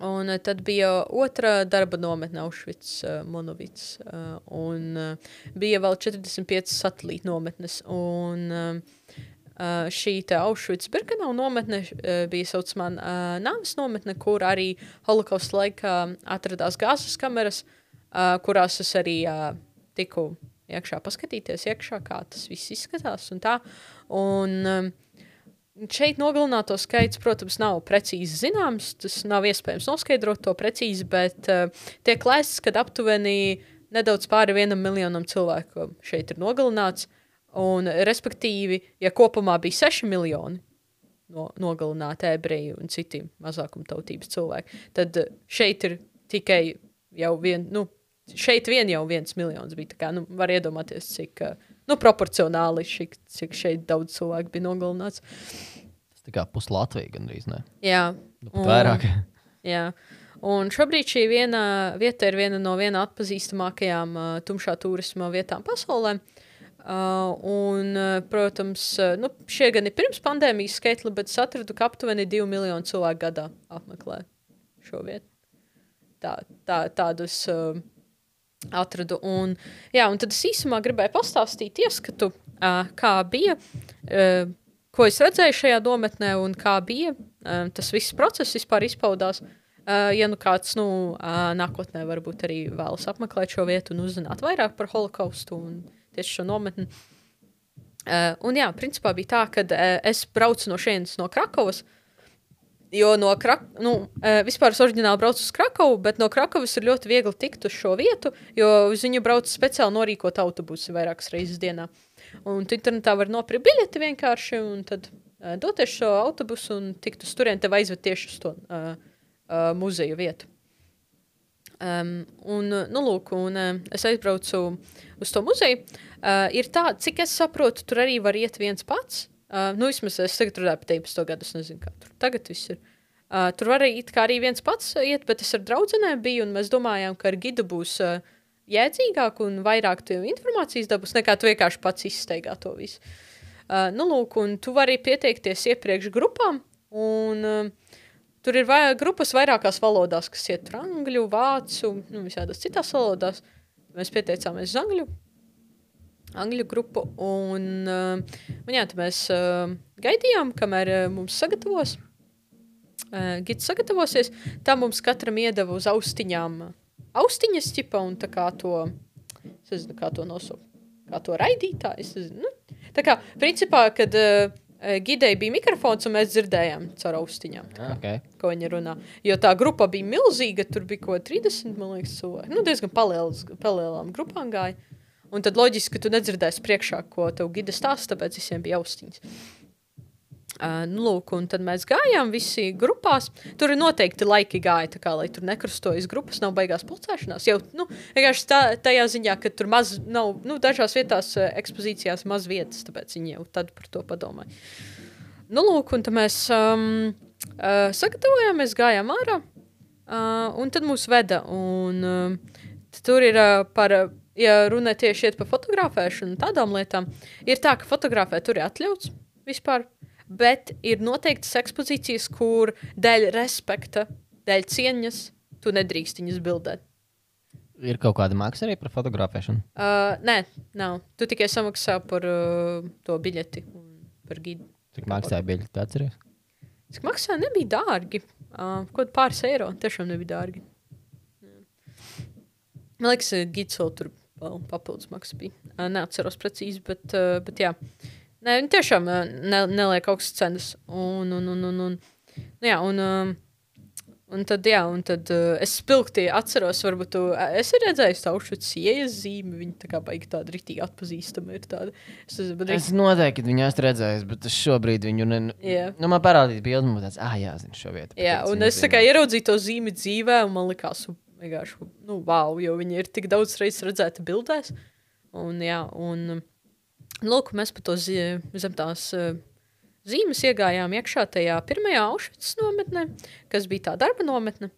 Un uh, tad bija otra darba nometne, Auschwitz, uh, Monovits. Uh, un bija vēl 45 satelīta nometnes. Un, šī Auschwitz-Birkenau nometne bija saucamā nāves nometne, kur arī holokausta laikā atradās gāzes kameras, kurās es arī tiku iekšā paskatīties, iekšā, kā tas viss izskatās. Un tā. un, um, Šeit nogalināto skaits, protams, nav precīzi zināms. Tas nav iespējams noskaidrot to precīzi, bet uh, tiek lēsts, ka aptuveni nedaudz pāri vienam miljonam cilvēku šeit ir nogalināts. Un, respektīvi, ja kopumā bija 6 miljoni no, nogalināti ebreji un citi mazākumtautības cilvēki, tad šeit ir tikai jau viena, nu, šeit vien jau viens miljons bija. Kā, nu, var iedomāties, cik uh, nu, proporcionāli šik, cik šeit daudz cilvēku bija nogalināts. Tas tā kā pus Latvija gandrīz, ne? Jā. Nu, pat vairāk. Jā. Un šobrīd šī viena vieta ir viena no viena atpazīstamākajām uh, tumšā turisma vietām pasaulē. Uh, un, uh, protams, uh, nu, šie gan ir pirms pandēmijas skaitļi, bet es atradu, ka aptuveni 2 miljoni cilvēku gadā apmeklē šo vietu. Tā, tā, tādus uh, atradu. Un, jā, un tad es īsumā gribēju pastāstīt ieskatu, uh, kā bija, uh, ko es redzēju šajā nometnē un kā bija uh, tas viss process vispār izpaudās. Uh, ja nu kāds nu, uh, nākotnē varbūt arī vēlas apmeklēt šo vietu un uzzināt vairāk par holokaustu un tieši šo nometni. Uh, un jā, principā bija tā, ka uh, es braucu no šejienes no Krakovas, uh, Jo no Krakovas, nu, vispār es oriģināli braucu uz Krakavu, bet no Krakavas ir ļoti viegli tikt uz šo vietu, jo uz viņu brauc speciāli norīkot autobusi vairākas reizes dienā. Un tu internetā var nopirkt biļeti vienkārši, un tad uh, doties šo autobusu un tikt uz turieni, tev aizved tieši uz to uh, uh, muzeju vietu. Um, un, nu, lūk, un, uh, es aizbraucu uz to muzeju. Uh, ir tā, cik es saprotu, tur arī var iet viens pats. Uh, nu, vismaz es tagad runāju par 19. gadu, es nezinu, kā tur tagad viss ir. Uh, tur var arī, arī viens pats iet, bet es ar draugiem biju, un mēs domājām, ka ar gidu būs uh, jēdzīgāk un vairāk informācijas dabūs, nekā tu vienkārši pats izsteigā to visu. Uh, nu, lūk, un tu vari pieteikties iepriekš grupām, un uh, tur ir vai, grupas vairākās valodās, kas iet angļu, vācu, nu, visādās citās valodās. Mēs pieteicāmies uz angļu angļu grupu. Un, uh, un jā, mēs uh, gaidījām, kamēr uh, mums sagatavos. Gids sagatavosies, tā mums katram iedeva uz austiņām austiņas ķipa un tā kā to, es nezinu, kā to nosaukt, kā to raidītāju. Es nezinu, nu, tā kā, principā, kad uh, Gidei bija mikrofons, un mēs dzirdējām caur austiņām, kā, Okay. ko viņa runā. Jo tā grupa bija milzīga, tur bija kāda 30, man liekas, cilvēki. Nu, diezgan palielas, palielām grupām gāja. Un tad loģiski, ka tu nedzirdēsi priekšā, ko tev gida stāsta, tāpēc visiem bija austiņas. Uh, nu, lūk, un tad mēs gājām visi grupās. Tur ir noteikti laiki gāja, tā kā, lai tur nekrustojas grupas, nav baigās pulcēšanās. Jau nu, vienkārši tā, tajā ziņā, ka tur maz nav, nu, dažās vietās ekspozīcijās maz vietas, tāpēc viņi jau tad par to padomāja. Nu, lūk, un tad mēs um, uh, sagatavojāmies, gājām ārā, uh, un tad mūs veda. Un, uh, tur ir uh, par. Uh, ja runa tieši par fotografēšanu tādām lietām, ir tā, ka fotografēt tur ir atļauts vispār, bet ir noteiktas ekspozīcijas, kur dēļ respekta, dēļ cieņas, tu nedrīkst viņas bildēt. Ir kaut kāda maksa arī par fotografēšanu. Uh, nē, nav. Tu tikai samaksā par uh, to biļeti un par gidu. Cik maksāja biļeti, atceries? Cik maksā nebija dārgi. Uh, kaut pāris eiro. Tiešām nebija dārgi. Man liekas, gids vēl tur vēl papildus maksa bija. Neatceros precīzi, bet, bet jā. Nē, viņi tiešām ne, neliek augstas cenas. Un, un, un, un, un, nu, jā, un, un tad, jā, un tad es spilgti atceros, varbūt tu esi redzējis tā Aušvicas ieejas zīmi. Viņa tā kā baigi tāda rītīgi atpazīstama ir tāda. Es, es, bet, Es noteikti viņu esmu redzējis, bet es šobrīd viņu ne... Jā. nu, man parādīja bildi, un tāds, ah, jā, zinu šo vietu. Jā, un es tā kā ieraudzīju to zīmi dzīvē, un man likās, vienkārši, nu, wow, jo viņi ir tik daudz reizes redzēti bildēs. Un, jā, un, lūk, mēs pa to zi- zem tās eh, zīmes iegājām iekšā tajā pirmajā Aušvicas nometnē, kas bija tā darba nometne.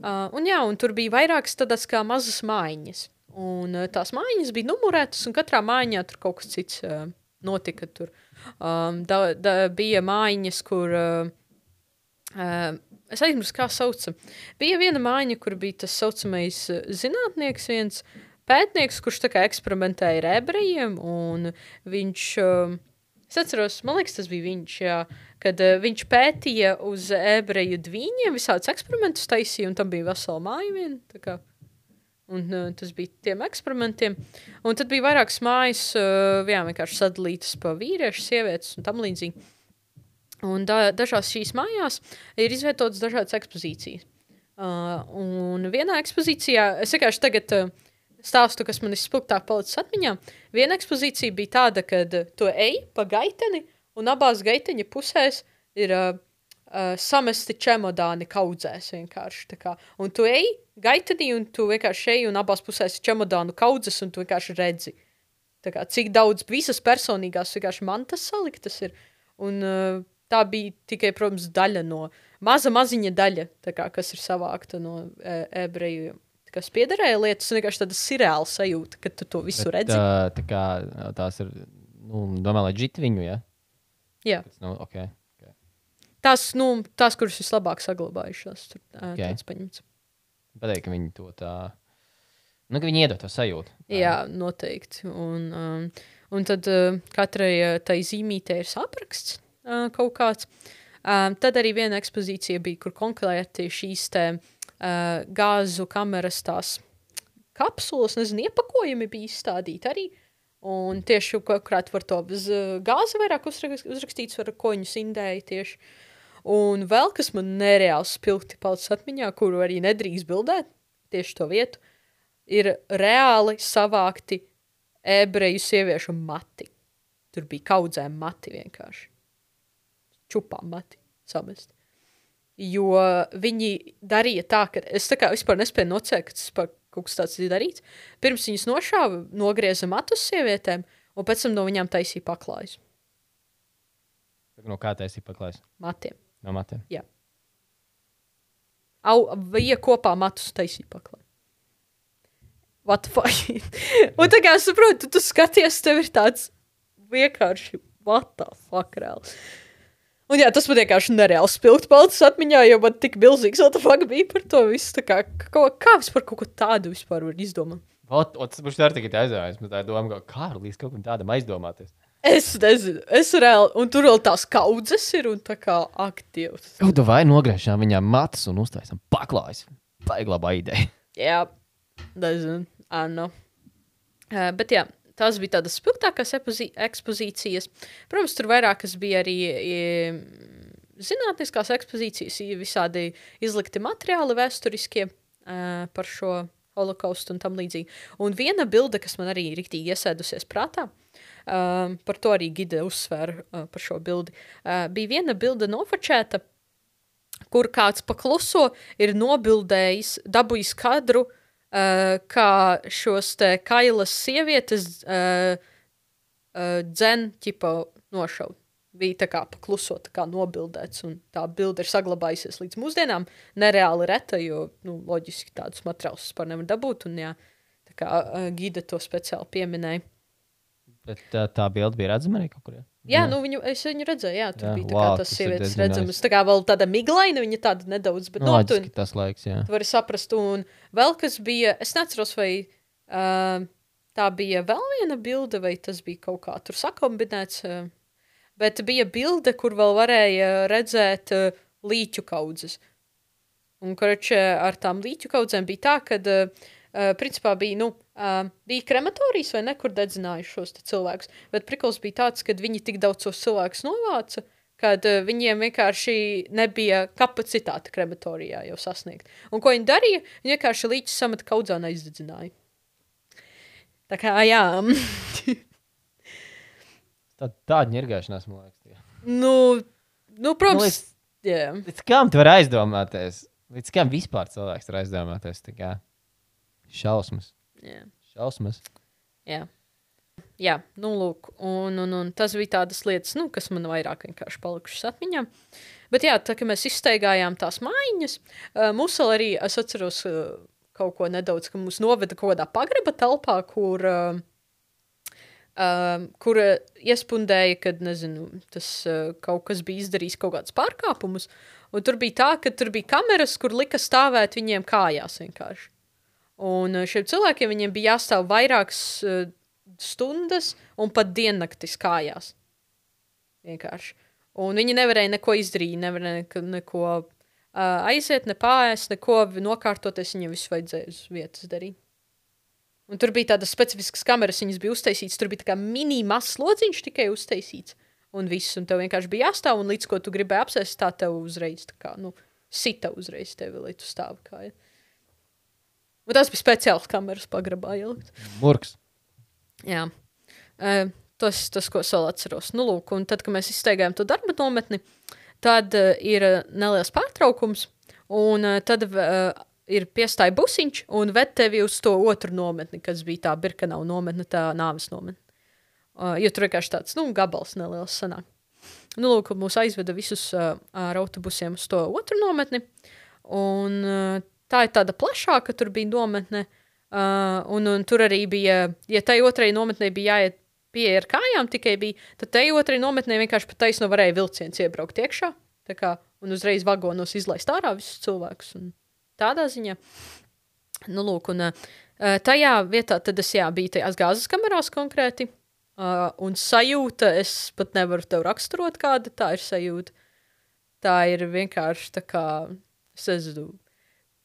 Uh, un, jā, un tur bija vairākas tādas kā mazas mājiņas. Un uh, tās mājiņas bija numurētas, un katrā mājiņā tur kaut kas cits uh, notika. Tur um, da, da, bija mājiņas, kur uh, uh, es aizmirsu, kā sauca. Bija viena mājiņa, kur bija tas saucamais eh, zinātnieks, viens pētnieks, kurš tā kā eksperimentēja ar ebrejiem, viņš, eh, es atceros, man liekas, tas bija viņš, jā, kad eh, viņš pētīja uz ebreju dvīņiem, visādus eksperimentus taisīja, un tam bija vesela māja vien, tā kā. Un, uh, tas bija tiem eksperimentiem. Un tad bija vairākas mājas, uh, jā, vienkārši sadalītas pa vīriešu, sievietes un tam līdzīgi. Un da, dažās šīs mājās ir izvietotas dažādas ekspozīcijas. Uh, un vienā ekspozīcijā, es vienkārši tagad uh, stāstu, kas man izspilgtāk palicis atmiņā. Viena ekspozīcija bija tāda, kad uh, tu ej pa gaiteni, un abās gaiteņa pusēs ir uh, uh, samesti čemodāni kaudzēs vienkārši. kā. Un tu ej gaitenī, un tu vienkārši ej, un abās pusēs ir čemodānu kaudzes, un tu vienkārši redzi. Kā, cik daudz visas personīgās vienkārši mantas saliktas ir. Un, uh, tā bija tikai, protams, daļa no maza maziņa daļa, kā, kas ir savākta no e ebreju. Kas piederēja lietas, un vienkārši tāda sirreāla sajūta, ka tu to visu Bet, redzi. Tā, tā kā tās ir, nu, domā, džit viņu, ja? Jā, Tas, nu, ok. tās, nu, tās, kuras vislabāk saglabājušās, tur okay. Ok. tāds paņemts. Pateikt, ka viņi to tā, nu, ka viņi iedod to sajūtu. Jā, noteikti. Un, um, un tad uh, katrai uh, tai zīmītē ir sapraksts uh, kaut kāds. Um, tad arī viena ekspozīcija bija, kur konkrēti šīs te, uh, gāzu kameras tās kapsulas, nezinu, iepakojumi bija izstādīti arī. Un tieši kurāt var to gāzi vairāk uzrak uzrakstīts, ar ko viņus indēja tieši. Un vēl kas man nereāli spilgti palicis atmiņā, kuru arī nedrīkst bildēt, tieši to vietu, ir reāli savākti ebreju sieviešu mati. Tur bija kaudzēm mati vienkārši. Čupām mati samest. Jo viņi darīja tā, ka es tā kā vispār nespēju nocēt, ka tas kaut kas tāds ir darīts. Pirms viņas nošāva, nogrieza matus sievietēm, un pēc tam no viņām taisīja paklājus. No kā taisīja paklājs? Matiem. No matiem. Au, bija kopā matus taisīja paklājus. What the fuck? un tā kā es saprotu, tu, tu skaties, tev ir tāds vienkārši, what the fuck, reāli. Un jā, tas man vienkārši nereāli spilgt palicis atmiņā, jo man tik milzīgs fuck bija par to visu. Tā kā, kā, kā vispār kaut ko tādu vispār var izdomāt? Ot, ot, tas tā tikai aizdomājies. Man tā doma, ka kā līdz kaut kam tādam aizdomāties. Es nezinu, es reāli, un tur vēl tās kaudzes ir, un tā kā aktīvs. Kaut kā vai nogriežām viņām matus un uztaisām paklājs. Baiglabā ideja. Jā, nezinu, Anna. Uh, bet jā, tās bija tādas spilgtākās ekspozīcijas. Protams, tur vairākas bija arī e, zinātniskās ekspozīcijas, visādi izlikti materiāli vēsturiskie uh, par šo holokaustu un tam līdzīgi. Un viena bilde, kas man arī riktīgi iesēdusies prātā, um, par to arī Gide uzsvēra uh, par šo bildi, uh, bija viena bilde nofočēta, kur kāds pakluso ir nobildējis, dabūjis kadru, uh, kā šos te kailas sievietes uh, uh, dzen, ķipa nošaut. Bija tā kā pakluso, tā kā nobildēts, un tā bilde ir saglabājusies līdz mūsdienām. Nereāli reta, jo, nu, loģiski tādus materiālus vispār nevar dabūt, un jā, tā kā uh, Gida to speciāli pieminēja. Bet tā, tā bilde bija redzama arī kaut kur. Ja? Jā, nu viņu, es viņu redzēju, jā, tur Jā, jā, bija tā kā tas sievietes redzamas. Tā kā vēl tāda miglaina, viņa tāda nedaudz, bet Nu, no, tu, loģiski tas laiks, jā. tu vari saprast. Un vēl kas bija, es neatceros, vai uh, tā bija vēl viena bilde, vai tas bija kaut kā tur sakombinēts. Uh, bet bija bilde, kur vēl varēja redzēt uh, līķu kaudzes. Un, kurš ar tām līķu kaudzēm bija tā, ka, uh, uh, principā, bija, nu, uh, bija krematorijas vai nekur dedzinājuši šos te cilvēkus. Bet prikals bija tāds, ka viņi tik daudz tos cilvēkus novāca, kad uh, viņiem vienkārši nebija kapacitāte krematorijā jau sasniegt. Un ko viņi darīja? Viņi vienkārši līķus sameta kaudzā un aizdedzināja. Tā kā, jā, Tā, tāda ņirgāšanās, man liekas. tikai. nu, nu Nu, protams, līdz, jā. līdz kam tu vari aizdomāties? Līdz kam vispār cilvēks var aizdomāties? Šausmas. Jā. Šausmas. Jā. Jā, nu, lūk, un, un, un tas bija tādas lietas, nu, kas man vairāk vienkārši palikušas atmiņā. Bet, jā, tā kā mēs izsteigājām tās mājiņas, uh, mums vēl arī, es atceros uh, kaut ko nedaudz, ka mūs noveda kaut kādā pagraba telpā, kur, uh, uh, kur uh, iespundēja, kad, nezinu, tas uh, kaut kas bija izdarījis kaut kādus pārkāpumus, Un tur bija tā, ka tur bija kameras, kur lika stāvēt viņiem kājās vienkārši. Un uh, šiem cilvēkiem viņiem bija jāstāv vairākas uh, stundas un pat diennaktis kājās. Vienkārši. Un viņi nevarēja neko izdarīt, nevarēja neko, uh, aiziet, ne pāriest, neko nokārtoties. Viņiem viss vajadzēja uz vietas darīt. Un tur bija tādas specifiskas kameras, viņas bija uztaisītas. Tur bija tā kā mini-mazs lodziņš tikai uztaisīts. Un viss, un tev vienkārši bija jāstāv, un līdz ko tu gribēji apsēst, tā tev uzreiz, tā kā, nu, sita uzreiz tevi, lai tu stāvi kā. Ja. Un tas bija speciāls kameras pagrabā ielikt. Burks. Jā. Uh, tas, tas, ko es vēl atceros. Nu, lūk, un tad, kad mēs izsteigājām to darba nometni, tad uh, ir uh, neliels pārtraukums, un uh, tad uh, ir piestāja busiņš un ved tevi uz to otru nometni, kas bija tā Birkenau nometne, tā nāves nometne. Uh, jo tur vienkārši tāds, nu, gabals neliels sanāk. Nu, lūk, mūs aizveda visus uh, ar autobusiem uz to otru nometni, un uh, tā ir tāda plašāka, tur bija nometne, uh, un, un tur arī bija, ja tai otrai nometnei bija jāiet pieeja ar kājām tikai bija, tad tai otrai nometnē vienkārši pat taisno varēja vilciens iebraukt iekšā, kā, un uzreiz vagonos izlaist ārā visus cilvēkus, tādā ziņā. Nu, lūk, un uh, tajā vietā tad es, jā, biju tajās gāzes kamerās konkrēti, uh, un sajūta, es pat nevaru tev raksturot, kāda tā ir sajūta. Tā ir vienkārši tā kā, es nezinu,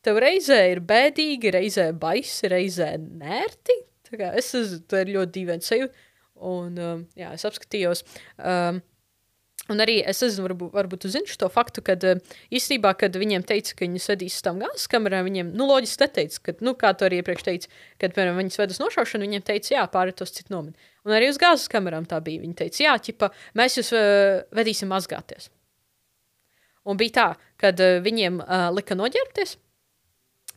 tev reizē ir bēdīgi, reizē baisi, reizē nērti. Tā kā es esmu, tā ir ļoti dīvaini sajūta. Un, um, jā, es apskatījos. Um, un arī es nezinu, varbūt, varbūt tu zini to faktu, ka uh, īstenībā, kad viņiem teica, ka viņus vedīs uz tām gāzes kamerām, viņiem, nu, loģiski neteica, ka, nu, kā tu arī iepriekš teici, kad, piemēram, viņus ved uz nošaušanu, viņiem teica, jā, pārēt uz citu nometni. Un arī uz gāzes kamerām tā bija. Viņi teica, jā, ķipa, mēs jūs uh, vedīsim mazgāties. Un bija tā, ka uh, viņiem uh, lika noģērbties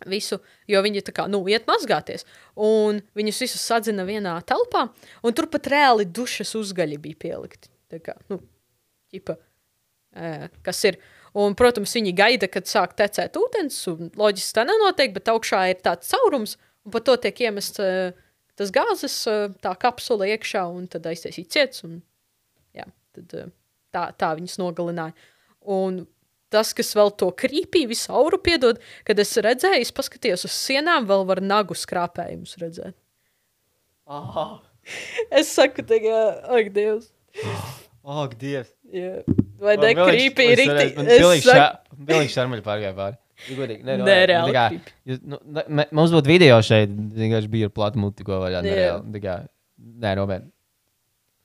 visu, jo viņi tā kā, nu, iet mazgāties. Un viņus visus sadzina vienā telpā, un tur pat reāli dušas uzgaļi bija pielikti. Tā kā, nu, ķipa, e, kas ir. Un, protams, viņi gaida, kad sāk tecēt ūdens, un loģiski tā nenotiek, bet augšā ir tāds caurums, un pa to tiek iemests e, tas gāzes, e, tā kapsula iekšā, un tad aiztaisīt ciets, un jā, tad e, tā, tā viņus nogalināja. Un tas, kas vēl to krīpī, visu auru piedod, kad es redzēju, es paskatījos uz sienām, vēl var nagu skrāpējumus redzēt. Aha. Es saku, tagad, ak, Dievs. Ak, Dievs. Jā. Vai ne krīpī, rīktī? Pilnīgi šarmaļi pārgāja pāri. Godīgi, nē, Nē, reāli kā, creepy. jūs, nu, ne, mums būtu video šeit, vienkārši bija ar platu muti, ko vaļā. Tā kā, Nē, nopietni.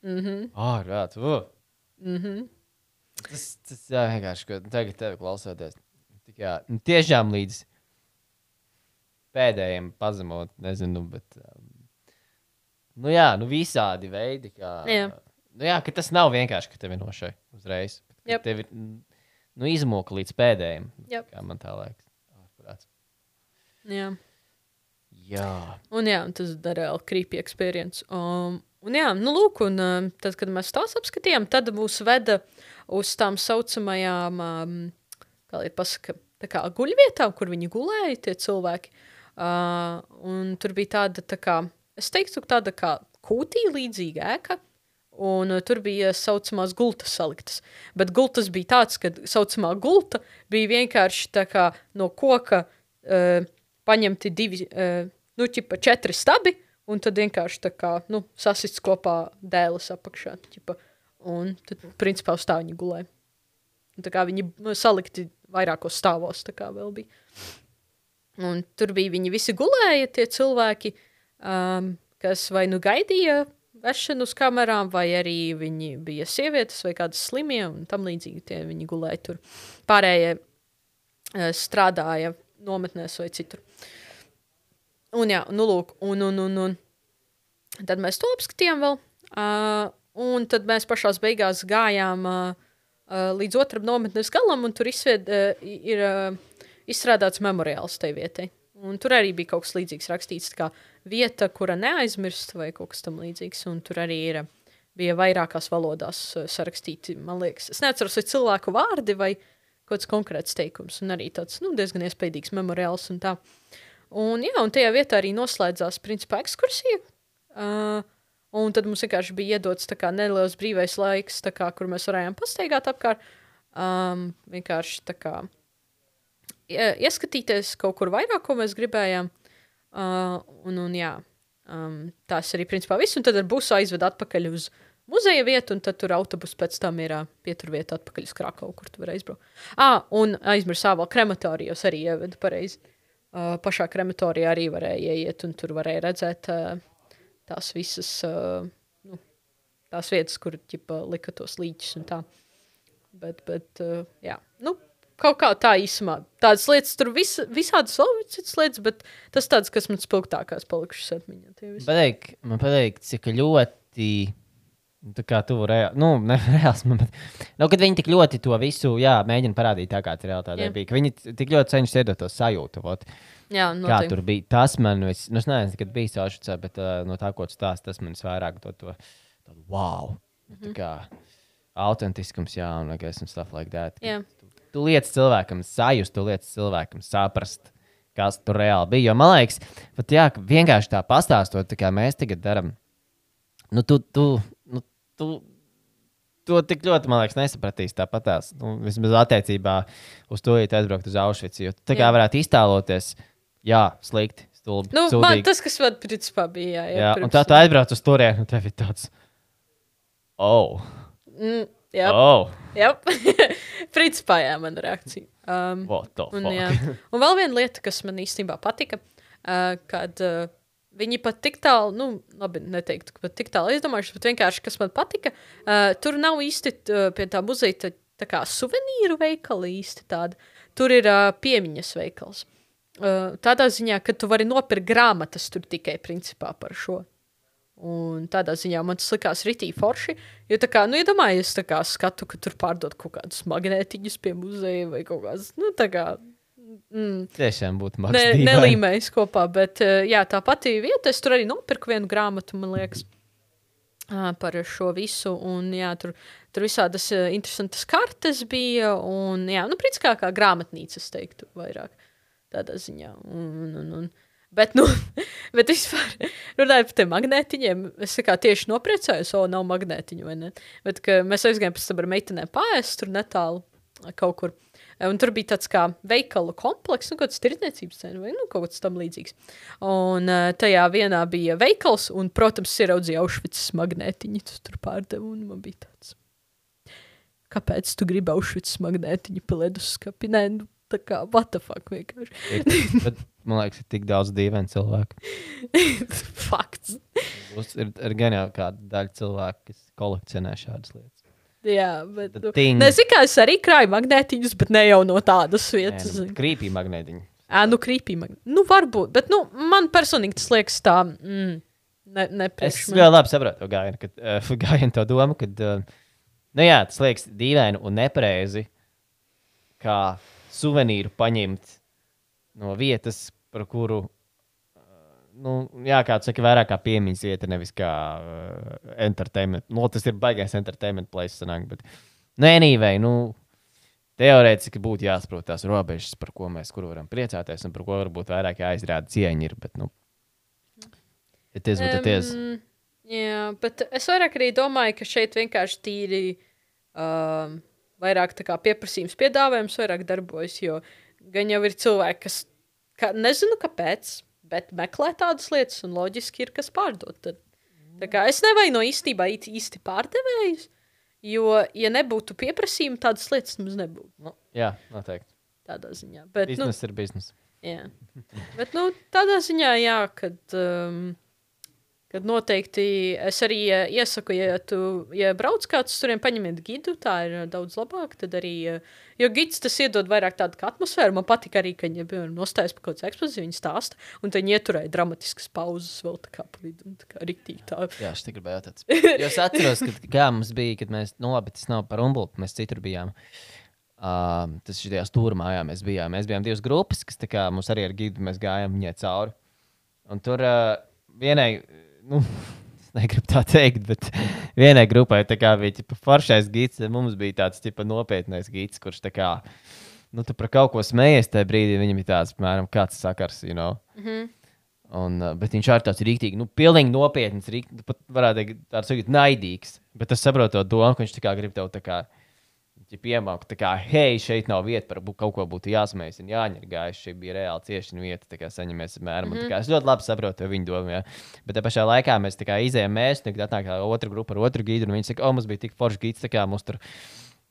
Mhm. Ārprāt. Uh. Mhm. Tas, tas jā, vienkārši, ka tagad tevi klausoties. tā Kā, nu, tiešām līdz pēdējiem pazemot, nezinu, bet. Um, nu jā, nu visādi veidi. Kā, Jā. Nu jā, ka tas nav vienkārši, ka tev ir nošai uzreiz. bet. Tev ir nu, izmoka līdz pēdējiem. Jep. Kā man tā liekas. Ārprāts. Jā. Jā. Un jā, un tas ir reāli creepy experience. Um, un jā, nu lūk, un um, tad, kad mēs tās apskatījām, tad mūs veda uz tām saucamajām, um, kā lai pasaka, tā kā guļvietām, kur viņi gulēja, tie cilvēki. Uh, un tur bija tāda, tā kā, es teiktu, tāda kā kūtī līdzīga ēka. Un uh, tur bija saucamās gultas saliktas. Bet gultas bija tāds, ka saucamā gulta bija vienkārši tā kā no koka uh, paņemti divi, uh, nu, ķipa četri stabi, un tad vienkārši tā kā, nu, sasists kopā dēles apakšā, ķipa. Un tad, principā, uz tā viņi gulēja. Un tā kā viņi salikti vairākos stāvos, tā kā vēl bija. Un tur bija viņi visi gulēja, tie cilvēki, um, kas vai nu gaidīja vešanu uz kamerām, vai arī viņi bija sievietes vai kādas slimie un tam līdzīgi tie viņi gulēja tur. Pārējie uh, strādāja nometnēs vai citur. Un jā, nu lūk, un, un, un, un tad mēs to apskatījām vēl. Uh, un tad mēs pašās beigās gājām uh, uh, līdz otram nometnes galam, un tur izsvied, uh, ir uh, izstrādāts memoriāls tai vietai. Un tur arī bija kaut kas līdzīgs rakstīts, kā vieta, kura neaizmirst, vai kaut kas tam līdzīgs. Un tur arī ir, uh, bija vairākās valodās uh, sarakstīti, man liekas, es neatceros, vai cilvēku vārdi vai kaut kāds konkrēts teikums. Un arī tāds nu, diezgan iespaidīgs memoriāls un tā. Un, jā, un tajā vietā arī noslēdzās principā ekskursija. Uh, un tad mums vienkārši bija iedots kā neliels brīvais laiks, kā, kur mēs varējām pastaigāt apkārt. Um, vienkārši tā kā ie- ieskatīties kaut kur vairāk, ko mēs gribējām. Uh, un, un jā, um, tas arī principā viss. Un tad ar busu aizved atpakaļ uz muzeja vietu, un tad tur autobus pēc tam ir uh, pieturvieta atpakaļ uz Krakovu, kur tu vari aizbraukt. Ah, un aizmirsā vēl krematorijos arī ieveda pareizi. Uh, pašā krematorijā arī varēja ieiet, un tur varēja redzēt uh, tās visas, uh, nu, tās vietas, kur ķipa, lika tos līķus un tā. Bet, bet uh, jā, nu, kaut kā tā īsumā. Tādas lietas, tur vis, visādas vēl citas lietas, bet tas tāds, kas man spilgtākās palikušas atmiņā. Pateik, man patīk, cik ļoti. Nu, Tā kā tu reāli, nu, ne reāls, man, bet, nu, kad viņi tik ļoti to visu, jā, mēģina parādīt tā, kā tas realitātē Jā. bija. ka Viņi tik ļoti cenšas iedot to sajūtu. Vot, Jā, kā noteikti. tur bija. Tas man, vis, nu, es neesmu nekad bijis Aušvicā, bet uh, no tā, ko tu stāsti, tas man vairāk to, to tādu wow. Mm -hmm. Tā kā autentiskums, jā, un like, esmu stuff like that. Jā. Tu liec cilvēkam sajust, tu liec cilvēkam saprast, kas tur reāli bija. Jo man liekas, pat jā, vienkārši tā pastāstot, tā kā mēs tagad darām, nu, tu, tu, tu, to tik ļoti, man liekas, nesapratīs tāpat tās, nu, vismaz attiecībā uz to, ja aizbraukt uz Aušvici. Jo tā kā Jā. varētu iztēloties, jā, slikti, stulbi. Nu, sūdīgi. man, tas, kas man principā bija, jā, jā, un pirms- tā tu aizbrauc uz turieni, un tev ir tāds, oh, Mm, jā, oh, jā. principā jā, man reakcija. Um, what the Un, fuck. jā. un vēl viena lieta, kas man īstenībā patika, uh, kad uh, viņi pat tik tālu, nu, labi, neteiktu, ka pat tik tālu aizdomājušies, bet vienkārši, kas man patika, uh, tur nav īsti uh, pie tā muzeja tā, kā suvenīru veikala īsti tāda. Tur ir uh, piemiņas veikals. Uh, tādā ziņā, ka tu vari nopirkt grāmatas tur tikai principā par šo. Un tādā ziņā man tas likās rītīgi forši. Jo, tā kā, nu, iedomājieties, tā kā skatu, ka tur pārdod kaut kādus magnētiņus pie muzeja vai kaut kādas, nu, tā kā. Mm, Tiešām būtu ne, mākslinieks. nelīmējis kopā, bet eh, jā, tā pati vieta. Es tur arī nopirku vienu grāmatu, man liekas, par šo visu. Un, jā, tur, tur visādas interesantas kartes bija. Un, jā, nu, principā kā grāmatnīca, es teiktu, vairāk tādā ziņā. Un, un, un, Bet, nu, bet vispār, runājot par tiem magnētiņiem, es kā tieši nopriecājos, o, nav magnētiņu, vai ne? Bet, mēs aizgājām pēc tam ar meitenēm pāriest tur netālu kaut kur. Un tur bija tāds kā veikalu komplekss, nu, kāds tirdzniecības cena vai nu, kaut kas tam līdzīgs. Un uh, tajā vienā bija veikals, un, protams, ieraudzīja Aušvicas magnētiņu, tas tur pārdeva, un man bija tāds. Kāpēc tu gribi Aušvicas magnētiņu pa leduskapi? Nē, nu, tā kā, what the fuck, vienkārši. Ir, bet, man liekas, ir tik daudz dīvainu cilvēku. Fakts. Būs, ir, ir gan jau kāda daļa cilvēku, kas kolekcionē šādas lietas. Jā, bet. Nu. Nezinu, kā es arī krāju magnētiņus, bet ne jau no tādas vietas. Nu. Krīpī magnētiņi. Ā, nu, krīpīgi. Nu, varbūt, bet, nu, man personīgi tas liekas tā, mm, ne, ne Es ļoti labi saprotu to gājienu, kad, uh, gājienu to domu, kad, uh, nu jā, tas liekas dīvaini un nepareizi, kā suvenīru paņemt no vietas, par kuru, nu, jā, kā tu saki, vairāk kā piemiņas vieta, nevis kā uh, entertainment. Nu, tas ir baigais entertainment place, sanāk, bet, nu, anyway, nu, teorētiski būtu jāsaprot tās robežas, par ko mēs kur varam priecāties un par ko varbūt vairāk jāizrāda cieņa ir, bet, nu, it is what it is. Jā, bet es vairāk arī domāju, ka šeit vienkārši tīri um, vairāk tā kā pieprasījums, piedāvājums vairāk darbojas. Jo gan jau ir cilvēki, kas kā, nezinu, kāpēc, bet meklē tādas lietas, un loģiski ir kas pārdot. Tad. Tā kā es nevainu īstenībā īsti pārdevējus, jo, ja nebūtu pieprasījuma, tādas lietas mums nebūtu. Nu, jā, noteikti. Tādā ziņā. Bet, nu, Biznesa ir biznesa. Jā. Bet nu, tādā ziņā, jā, kad, um, kad noteikti es arī iesaku, ja tu ja brauc kāds tur, paņemiet gidu, tā ir daudz labāk. Tad arī, jo gids tas iedod vairāk tādu atmosfēru. Man patīk arī, ka viņi piemēram, nostājas par kaut kādu ekspozīciju, viņi stāsta, un viņi ieturēja dramatiskas pauzes vēl tā kā pa un tā kā riktīgi tā. Jā, es tikai gribēju pateikt. Jo es atceros, ka kā mums bija, kad mēs, nu, labi, tas nav par umbulu, mēs citur bijām. Uh, tas ir tajā stūrmājā mēs bijām. Mēs bijām divas grupas, kas tā kā mums arī ar gidu mēs gājām viņai cauri. Un tur uh, vienai, nu, negribu tā teikt, bet vienai grupai bija ķipa, foršais gids, un mums bija tāds ķipa, nopietnais gids, kurš tā kā, nu, tu par kaut ko smējies tajā brīdī, viņam ir tāds, piemēram, kāds sakars, you know. Mm -hmm. Un, uh, bet viņš arī tāds rīktīgi, nu, pilnīgi nopietns, rīk, pat varētu teikt, tāds naidīgs. Bet es saprotu to domu, ka viņš tā kā grib tev tā kā, Ja piemāku, tā kā, hei, šeit nav vieta, par kaut ko būtu jāsmējas un jāņirgājas. Šī bija reāli ciešana vieta, tā kā saņemies apmēram. Mm -hmm. Es ļoti labi saprotu viņu domu, jā. Bet te pašā laikā mēs tā kā izējām mēs, un tad kā otra grupa ar otru gīdu, un viņi saka, o, mums bija tik foršs gīds, tā kā mums tur.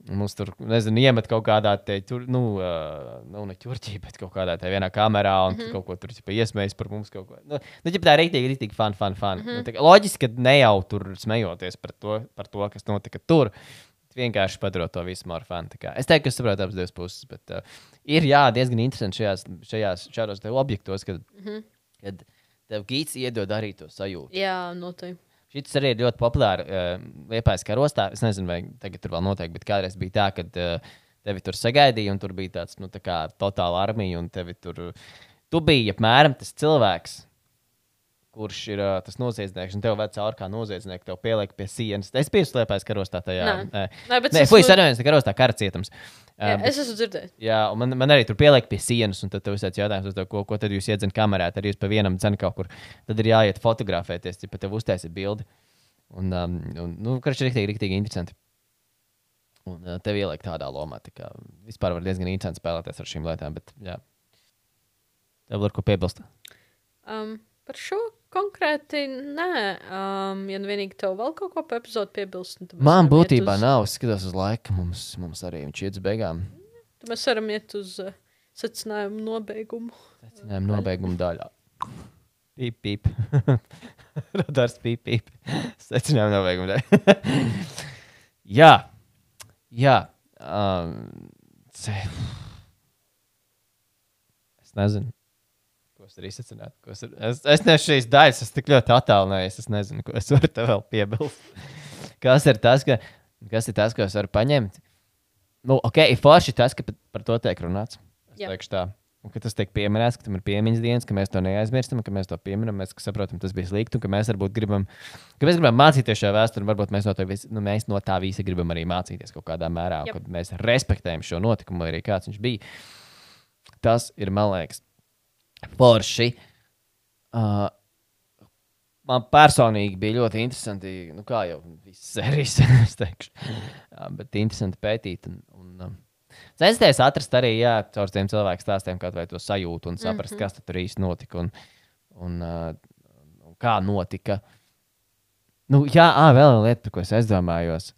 Mums tur, nezinu, iemet kaut kādā te, tur, nu, uh, nu, ne ķurķī, bet kaut kādā tajā vienā kamerā, un mm -hmm. kaut ko tur iesmējas par mums. Kaut ko. Nu, nu ķipa, tā ir rīktīgi, rīktīgi fun, fun, fun. Mm -hmm. nu, tā, kā loģiski, ka ne jau tur smejoties par to, par to kas notika tur. Vienkārši padarot to visu kā Es teiktu, ka es saprotu abas divas puses, bet uh, ir jā, diezgan interesanti šajās, šajās šādos objektos, kad, mm -hmm. kad tev gīts iedod arī to sajūtu. Jā, noteikti. Šis arī ir ļoti populārs uh, Liepājas karostā. Es nezinu, vai tagad tur vēl notiek, bet kādreiz bija tā, ka uh, tevi tur sagaidīja, un tur bija tāds nu, tā kā totāla armija, un tevi tur. Tu biji apmēram tas cilvēks, kurš ir uh, tas noziedznieks, un tev vajag caur kā noziedznieks, tev pieliek pie sienas. Es Liepājas karostā tajā. Nē. Nē, bet Nē es esmu- ne karostā, kara cietums. Jā, bet- es esmu dzirdējis. Jā, un man, man arī tur pieliek pie sienas, un tad tev ir jautājums, to, ko, ko tad jūs iedzenat kamerā. Tad jūs pa vienam dzenat kaut kur. Tad ir jāiet fotografēties, ja pat tev uztaisīt bildi. Un, um, un nu, kurš ir rīktīgi, rīktīgi interesanti. Un uh, tev ieliek tādā lomā. Tā kā vispār var diezgan interesanti spēlēties ar šīm lietām. Bet, jā. Tev var ko piebilst. Um, par šo konkrēti nē. Um, ja nu vienīgi tev vēl kaut ko par epizodu piebilst, tad mēs Man būtībā uz, nav. Es skatos uz laiku, mums, mums arī iet uz beigām. Tad mēs varam iet uz uh, secinājumu nobeigumu. Secinājuma nobeiguma daļā. Pīp, pīp. Radars pīp, pīp. Secinājuma nobeiguma daļā. Jā, jā. Um, ce... Es nezinu. Ko es arī secinātu? Es, es, es neesmu šīs daļas, es tik ļoti attālinājies. Es nezinu, ko es varu te vēl piebilst. Kas ir tas, ka, kas ir tas, ko es varu paņemt? Nu, ok, ir forši tas, ka par to tiek runāts. Es Jā. teikšu tā. Un ka tas tiek pieminēts, ka tam ir piemiņas dienas, ka mēs to neaizmirstam, ka mēs to pieminam, mēs ka saprotam, tas bija slikti, un ka mēs varbūt gribam, ka mēs gribam mācīties šajā vēsturē, un varbūt mēs no, visi, nu, mēs no tā visa gribam arī mācīties kaut kādā mērā, Jep. kad mēs respektējam šo notikumu, arī kāds viņš bija. Tas ir, man liekas, forši. Uh, man personīgi bija ļoti interesanti, nu, kā jau visas sērijas, es teikšu, Jā, bet interesanti pētīt. Un, un, um, Censties atrast arī jā, caur tiem cilvēku stāstiem kaut vai to sajūtu un saprast, mm -hmm. kas tur īsti notika un, un, uh, un kā notika. Nu, jā, ā, vēl viena lieta, par ko es aizdomājos.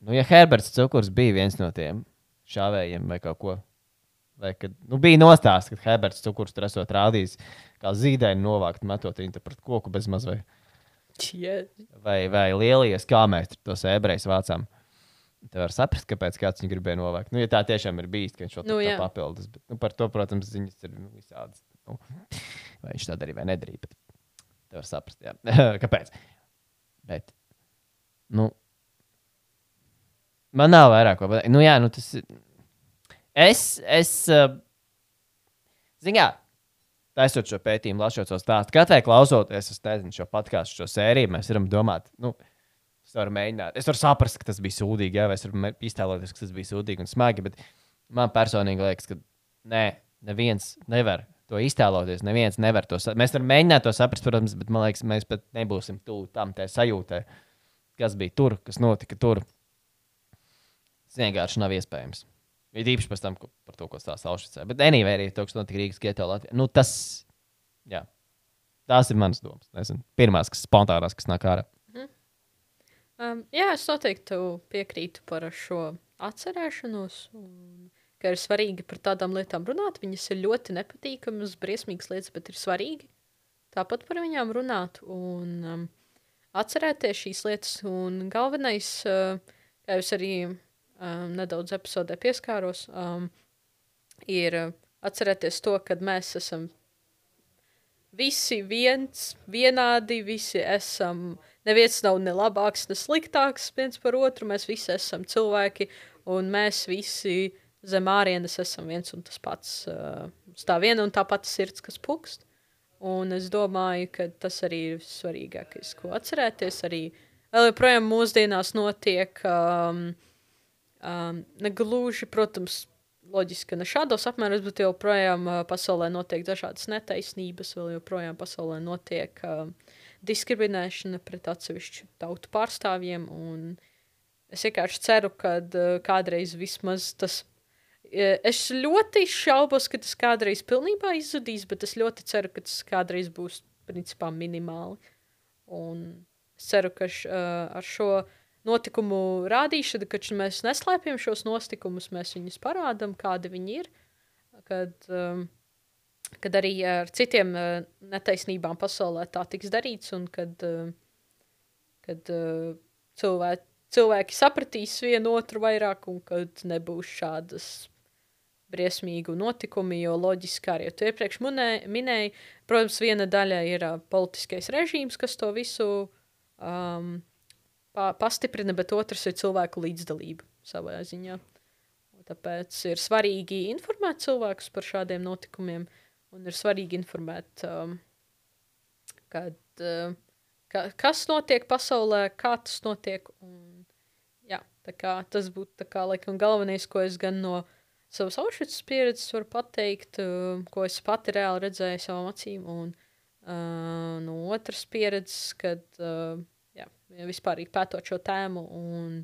Nu, ja Herberts Cukurs bija viens no tiem šāvējiem vai kaut ko, vai kad nu, bija nostāsts, ka Herberts Cukurs tur esot rādījis, kā zīdaini novākt, metot viņu pret koku bez maz vai, Jā, vai, vai lielies, kā mēs tos ebrejus vācām. Te var saprast, kāpēc kāds viņu gribēja novākt. Nu, ja tā tiešām ir bijis, ka viņš vēl Nu, jā. papildus. Bet, nu, par to, protams, ziņas ir nu, visādas. Nu, vai viņš tā darīja vai nedarīja. Bet te var saprast, jā. kāpēc. Bet, nu, man nav vairāk ko pateikt. Nu, jā, nu, tas ir. Es, es, uh, zināmā, taisot šo pētījumu, lasot šo stāstu, katrai klausoties, es nezinu, šo podkāstu, šo sēriju, mēs varam domāt, nu, es varu mēģināt. Es varu saprast, ka tas bija sūdīgi, jā, vai es varu iztēloties, ka tas bija sūdīgi un smagi, bet man personīgi liekas, ka nē, neviens nevar to iztēloties. Neviens nevar to saprast. Mēs varam mēģināt to saprast, protams, bet man liekas, mēs pat nebūsim tuvu tam tai sajūtai, kas bija tur, kas notika tur. Tas vienkārši nav iespējams. Ir īpaši pēc tam, ko, par to, ko stāsta Aušvicē. Bet anyway, arī to, kas notika Rīgas geto Latvijā. Nu, tas, jā, tās ir manas domas. Nezinu, pirmās, kas spontānās, kas nāk ārā. um, jā es noteikti piekrītu par šo atcerēšanos. Un, ka ir svarīgi par tādām lietām runāt. Viņas ir ļoti nepatīkamas, briesmīgas lietas, bet ir svarīgi tāpat par viņām runāt un um, atcerēties šīs lietas. Un galvenais, uh, kā jūs arī um, nedaudz epizodē pieskāros, um, ir uh, atcerēties to, ka mēs esam visi viens, vienādi, visi esam. Neviens nav ne labāks, ne sliktāks viens par otru. Mēs visi esam cilvēki, un mēs visi zem ārienes esam viens un tas pats. Uh, tā viena un tā pati sirds, kas pukst. Un es domāju, ka tas arī ir svarīgākais, ko atcerēties. Arī vēl joprojām mūsdienās notiek um, um, negluži, protams, loģiski, ka ne šādos apmēros, bet joprojām uh, pasaulē notiek dažādas netaisnības, vēl joprojām pasaulē notiek uh, diskriminēšana pret atsevišķu tautu pārstāvjiem. Es vienkārši ceru, ka uh, kādreiz vismaz tas. Uh, es ļoti šaubos, ka tas kādreiz pilnībā izzudīs, bet es ļoti ceru, ka tas kādreiz būs principā minimāli. Un es ceru, ka š, uh, ar šo notikumu rādīšanu, ka š- mēs neslēpjam šos notikumus, mēs viņus parādām, kādi viņi ir. Kad, um, kad arī ar citiem uh, netaisnībām pasaulē tā tiks darīts, un kad, uh, kad uh, cilvēki, cilvēki sapratīs vienu otru vairāk, un kad nebūs šādas briesmīgu notikumu, jo loģiski, kā arī tu iepriekš minēji, protams, viena daļa ir uh, politiskais režīms, kas to visu um, pastiprina, bet otrs ir cilvēku līdzdalība savā ziņā. Tāpēc ir svarīgi informēt cilvēkus par šādiem notikumiem, un ir svarīgi informēt, um, kad, uh, ka, kas notiek pasaulē, kā tas notiek. Un, jā, kā, tas būtu kā, laikam, galvenais, ko es gan no savas Auschwitz pieredzes varu pateikt, uh, ko es pati reāli redzēju savām acīm. Un, uh, no otras pieredzes, kad uh, vispār pētot šo tēmu un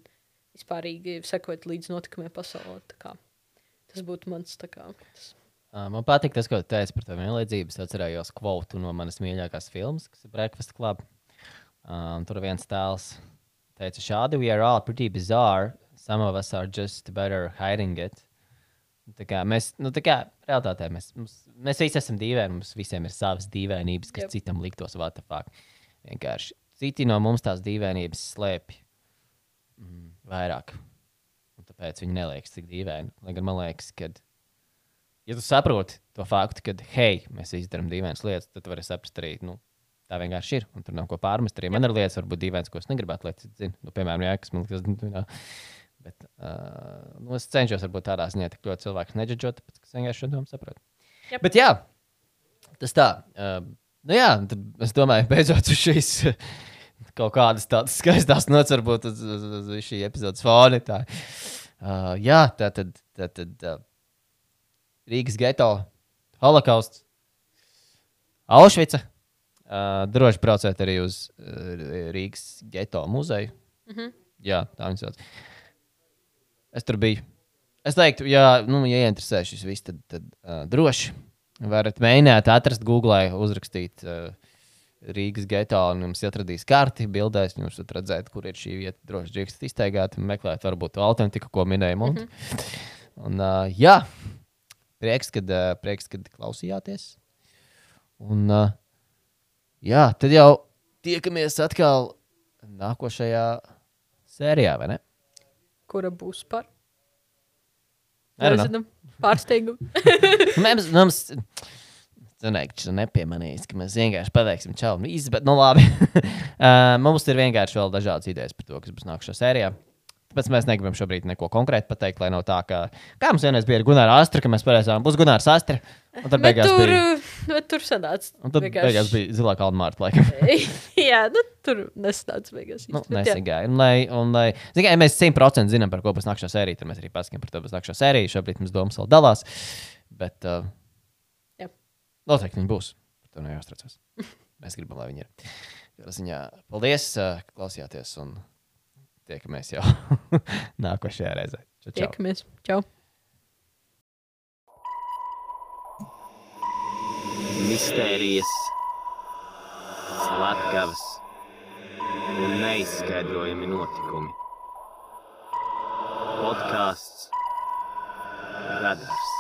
vispārīgi sekot līdz notikumiem pasaulē. Tas būtu mans kā. Tas. Man patīk tas, ko tu teici par to vienlīdzību. Es atcerējos kvotu no manas mīļākās filmas, kas ir Breakfast Club. Um, tur viens tēls teica, šādi we are all pretty bizarre. Some of us are just better hiding it. Tā kā mēs, nu, tā kā realitātē mēs, mums, mēs visi esam dīvaini. Mums visiem ir savas dīvainības, kas yep. citam liktos, what the fuck. Vienkārši citi no mums tās dīvainības slēpj mm, vairāk. Un tāpēc viņi neliekas tik dīvaini. Lai gan man liekas, ka, ja tu saproti to faktu, ka, hei, mēs izdarām dīvainas lietas, tad vari saprast arī, nu, tā vienkārši ir. Un tur nav ko pārmest. Arī man ir lietas, varbūt dīvainas, ko es negribētu, lai citi zinātu. Nu, piemēram, jā, kas man liekas, nu, jā. Bet, uh, nu, es cenšos varbūt tādā ziņā tik ļoti cilvēku neģeģot, tāpēc ka es vienkārši šo domu saprotu. Jep. Bet jā, tas tā. Uh, nu jā, es domāju, beidzot uz šīs kaut kādas tādas skaistas nots, varbūt uz, uz, uz, šī epizodes fona. Tā. Uh, jā, tā tad, tā tad uh, Rīgas geto, holokausts, Aušvica. Uh, droši brauciet arī uz uh, Rīgas geto muzeju. Mhm. Jā, tā viņa sauc. Es tur biju. Es teiktu, ja, nu, ja interesē šis viss, tad, tad uh, droši varat mēģināt atrast Google, uzrakstīt uh, Rīgas geto, un jums atradīs karti, bildēs, un jūs redzēt, kur ir šī vieta. Droši drīkst iztaigāt, meklēt varbūt to autentiku, ko minēja mums. Mm -hmm. Un, uh, jā, prieks, kad, uh, prieks, kad klausījāties. Un, uh, jā, tad jau tiekamies atkal nākošajā sērijā, vai ne? Kura būs par? Know. Nezinām. Pārsteigumu. Mums, mums Zinājums, nepiemanījis, ka mēs vienkārši pateiksim, čau, īsi, bet, nu, labi. uh, mums ir vienkārši vēl dažādas idejas par to, kas būs nākamajā sērijā. Tāpēc mēs negribam šobrīd neko konkrēti pateikt, lai nav tā, ka, kā mums vienreiz bija ar Gunāru Astru, ka mēs pareizām, būs Gunārs Astra. Un tad beigās tur, bija, tur sanāca. un tad vienkārši- beigās bija Zilā kalna mārta, laikam. Jā, nu, tur nesanāca beigās. Nu, nesigāja. Un, lai, un, lai, zin, kā, ja mēs simtprocentīgi zinām, par ko būs nākamā sērija, tad mēs arī pasakām par to būs nākamā sērija. Šobrīd mums domas vēl dalās. Bet uh, Jā. noteikti viņi būs. Par to nejauztraucas. Mēs gribam, lai viņi ir. Ziņā, paldies, uh, ka klausījāties. Un tiekamies jau nākošajā reizē. Čau, čau. Tiekamies. Čau. Mistērijas, slepkavas un neizskaidrojami notikumi. Podkāsts Radars.